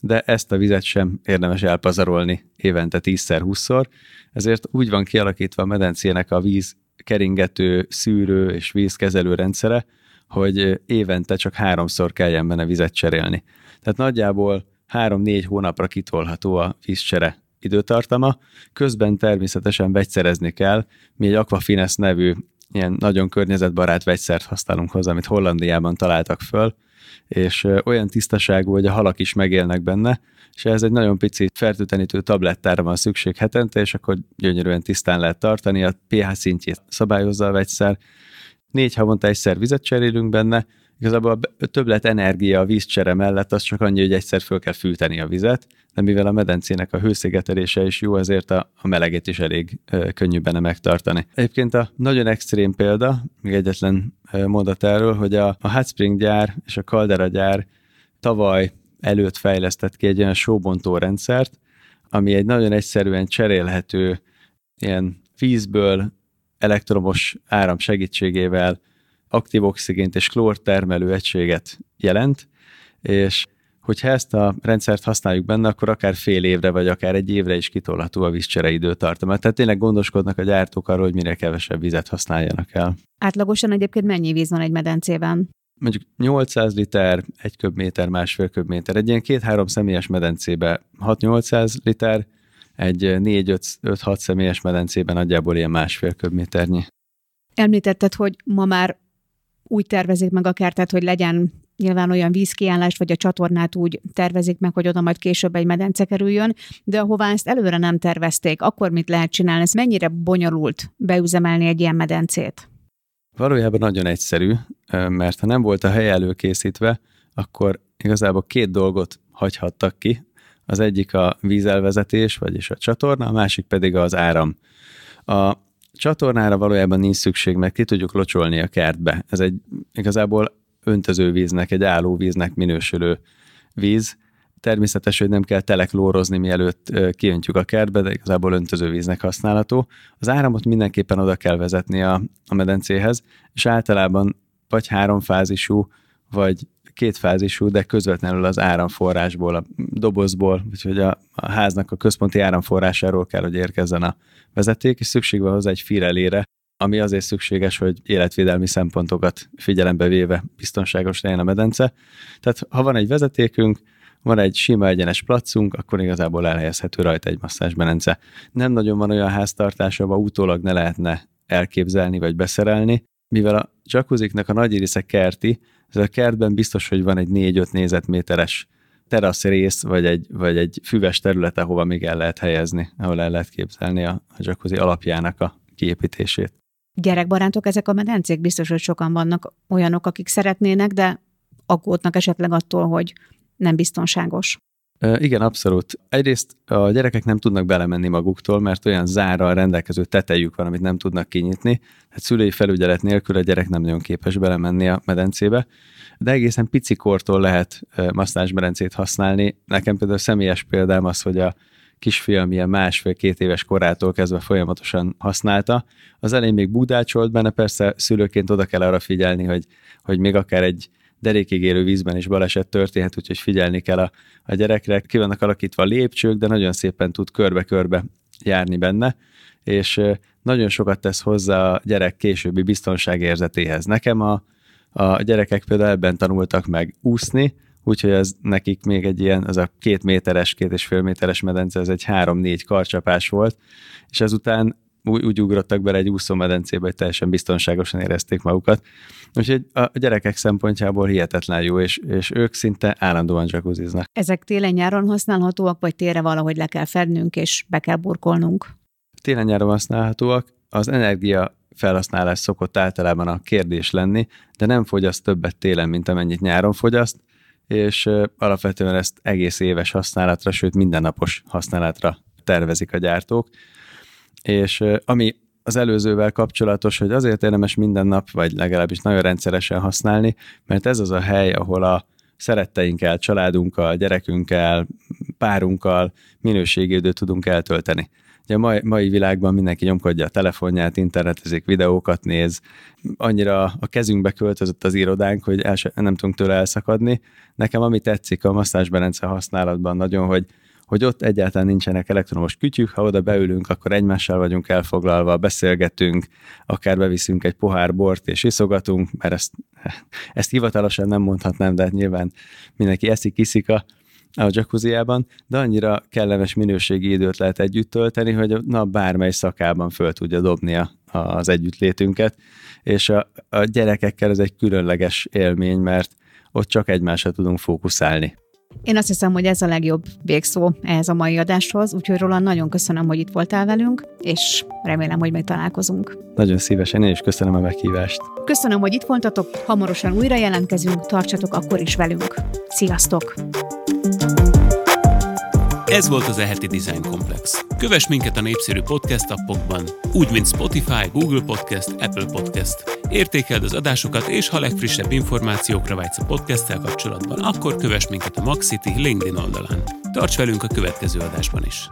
de ezt a vizet sem érdemes elpazarolni évente 10-20-szor, ezért úgy van kialakítva a medencének a víz keringető szűrő és vízkezelő rendszere, hogy évente csak háromszor kelljen benne vizet cserélni. Tehát nagyjából három-négy hónapra kitolható a vízcsere időtartama, közben természetesen vegyszerezni kell. Mi egy Aquafines nevű ilyen nagyon környezetbarát vegyszert használunk hozzá, amit Hollandiában találtak föl, és olyan tisztaságú, hogy a halak is megélnek benne, és ez egy nagyon pici fertőtlenítő tablettára van szükség hetente, és akkor gyönyörűen tisztán lehet tartani, a pH szintjét szabályozza a vegyszer. Négy havonta egyszer vizet cserélünk benne, igazából a többlet energia a vízcsere mellett az csak annyi, hogy egyszer föl kell fűteni a vizet, de mivel a medencének a hőszigetelése is jó, ezért a, a meleget is elég ö, könnyű benne megtartani. Egyébként a nagyon extrém példa, még egyetlen mondat erről, hogy a, a Hot Spring gyár és a Caldera gyár tavaly előtt fejlesztett ki egy olyan sóbontó rendszert, ami egy nagyon egyszerűen cserélhető ilyen vízből elektromos áram segítségével aktív oxigént és klór termelő egységet jelent, és hogyha ezt a rendszert használjuk benne, akkor akár fél évre, vagy akár egy évre is kitolható a vízcsere időtartama. Tehát tényleg gondoskodnak a gyártók arról, hogy minél kevesebb vizet használjanak el. Átlagosan egyébként mennyi víz van egy medencében? Mondjuk 800 liter, egy köbméter, másfél köbméter. Egy ilyen két-három személyes medencébe 6-800 liter, egy 4-5-6 személyes medencében nagyjából ilyen másfél köbméternyi. Említetted, hogy ma már úgy tervezik meg a kertet, hogy legyen nyilván olyan vízkiállás, vagy a csatornát úgy tervezik meg, hogy oda majd később egy medence kerüljön, de ahová ezt előre nem tervezték, akkor mit lehet csinálni? Ez mennyire bonyolult beüzemelni egy ilyen medencét? Valójában nagyon egyszerű, mert ha nem volt a hely előkészítve, akkor igazából két dolgot hagyhattak ki. Az egyik a vízelvezetés, vagyis a csatorna, a másik pedig az áram. A csatornára valójában nincs szükség, mert ki tudjuk locsolni a kertbe. Ez egy igazából öntözővíznek, egy állóvíznek minősülő víz. Természetes, hogy nem kell teleklórozni, mielőtt kiöntjük a kertbe, de igazából öntözővíznek használható. Az áramot mindenképpen oda kell vezetni a, a medencéhez, és általában vagy háromfázisú, vagy kétfázisú, de közvetlenül az áramforrásból, a dobozból, úgyhogy a, a háznak a központi áramforrásáról kell, hogy érkezzen a vezeték, és szükség van hozzá egy firelére, ami azért szükséges, hogy életvédelmi szempontokat figyelembe véve biztonságos legyen a medence. Tehát ha van egy vezetékünk, van egy sima egyenes placunk, akkor igazából elhelyezhető rajta egy masszázsmenence. Nem nagyon van olyan háztartás, ahol utólag ne lehetne elképzelni vagy beszerelni, mivel a jacuzziknak a nagy része kerti, ez a kertben biztos, hogy van egy 4-5 négyzetméteres terasz rész, vagy egy, vagy egy füves terület, ahova még el lehet helyezni, ahol el lehet képzelni a, a jacuzzi alapjának a kiépítését. Gyerekbarátok ezek a medencék? Biztos, hogy sokan vannak olyanok, akik szeretnének, de aggódnak esetleg attól, hogy nem biztonságos. Igen, abszolút. Egyrészt a gyerekek nem tudnak belemenni maguktól, mert olyan zárral rendelkező tetejük van, amit nem tudnak kinyitni. Hát szülői felügyelet nélkül a gyerek nem nagyon képes belemenni a medencébe. De egészen pici kortól lehet masszázsmedencét használni. Nekem például személyes példám az, hogy a kisfiam ilyen másfél-két éves korától kezdve folyamatosan használta. Az elején még búdácsolt benne, persze szülőként oda kell arra figyelni, hogy, hogy még akár egy derékig érő vízben is baleset történhet, úgyhogy figyelni kell a, a gyerekre. Ki vannak alakítva a lépcsők, de nagyon szépen tud körbe-körbe járni benne, és nagyon sokat tesz hozzá a gyerek későbbi biztonságérzetéhez. Nekem a, a gyerekek például ebben tanultak meg úszni, úgyhogy ez nekik még egy ilyen, az a két méteres, két és fél méteres medence, ez egy három-négy karcsapás volt, és ezután úgy, úgy ugrottak bele egy úszómedencébe, hogy teljesen biztonságosan érezték magukat. Úgyhogy a gyerekek szempontjából hihetetlen jó, és, és ők szinte állandóan jacuzziznak. Ezek télen-nyáron használhatóak, vagy tére valahogy le kell fednünk, és be kell burkolnunk? Télen-nyáron használhatóak. Az energia felhasználás szokott általában a kérdés lenni, de nem fogyaszt többet télen, mint amennyit nyáron fogyaszt, és alapvetően ezt egész éves használatra, sőt mindennapos használatra tervezik a gyártók. És ami az előzővel kapcsolatos, hogy azért érdemes minden nap, vagy legalábbis nagyon rendszeresen használni, mert ez az a hely, ahol a szeretteinkkel, családunkkal, gyerekünkkel, párunkkal minőségi időt tudunk eltölteni. Ugye a mai, mai világban mindenki nyomkodja a telefonját, internetezik, videókat néz, annyira a kezünkbe költözött az irodánk, hogy el se, nem tudunk tőle elszakadni. Nekem ami tetszik a masszázsberendzer használatban nagyon, hogy hogy ott egyáltalán nincsenek elektromos kütyük, ha oda beülünk, akkor egymással vagyunk elfoglalva, beszélgetünk, akár beviszünk egy pohár bort és iszogatunk, mert ezt, ezt hivatalosan nem mondhatnám, de hát nyilván mindenki eszik, iszik a, a jacuzziában, de annyira kellemes minőségi időt lehet együtt tölteni, hogy a nap bármely szakában föl tudja dobni a, az együttlétünket, és a, a gyerekekkel ez egy különleges élmény, mert ott csak egymásra tudunk fókuszálni. Én azt hiszem, hogy ez a legjobb végszó ehhez a mai adáshoz, úgyhogy Roland, nagyon köszönöm, hogy itt voltál velünk, és remélem, hogy még találkozunk. Nagyon szívesen, én is köszönöm a meghívást. Köszönöm, hogy itt voltatok, hamarosan újra jelentkezünk, tartsatok akkor is velünk. Sziasztok! Ez volt az eheti Design Komplex. Kövess minket a népszerű podcast appokban, úgy mint Spotify, Google Podcast, Apple Podcast. Értékeld az adásokat, és ha legfrissebb információkra vágysz a podcasttel kapcsolatban, akkor kövess minket a Maxity LinkedIn oldalán. Tarts velünk a következő adásban is!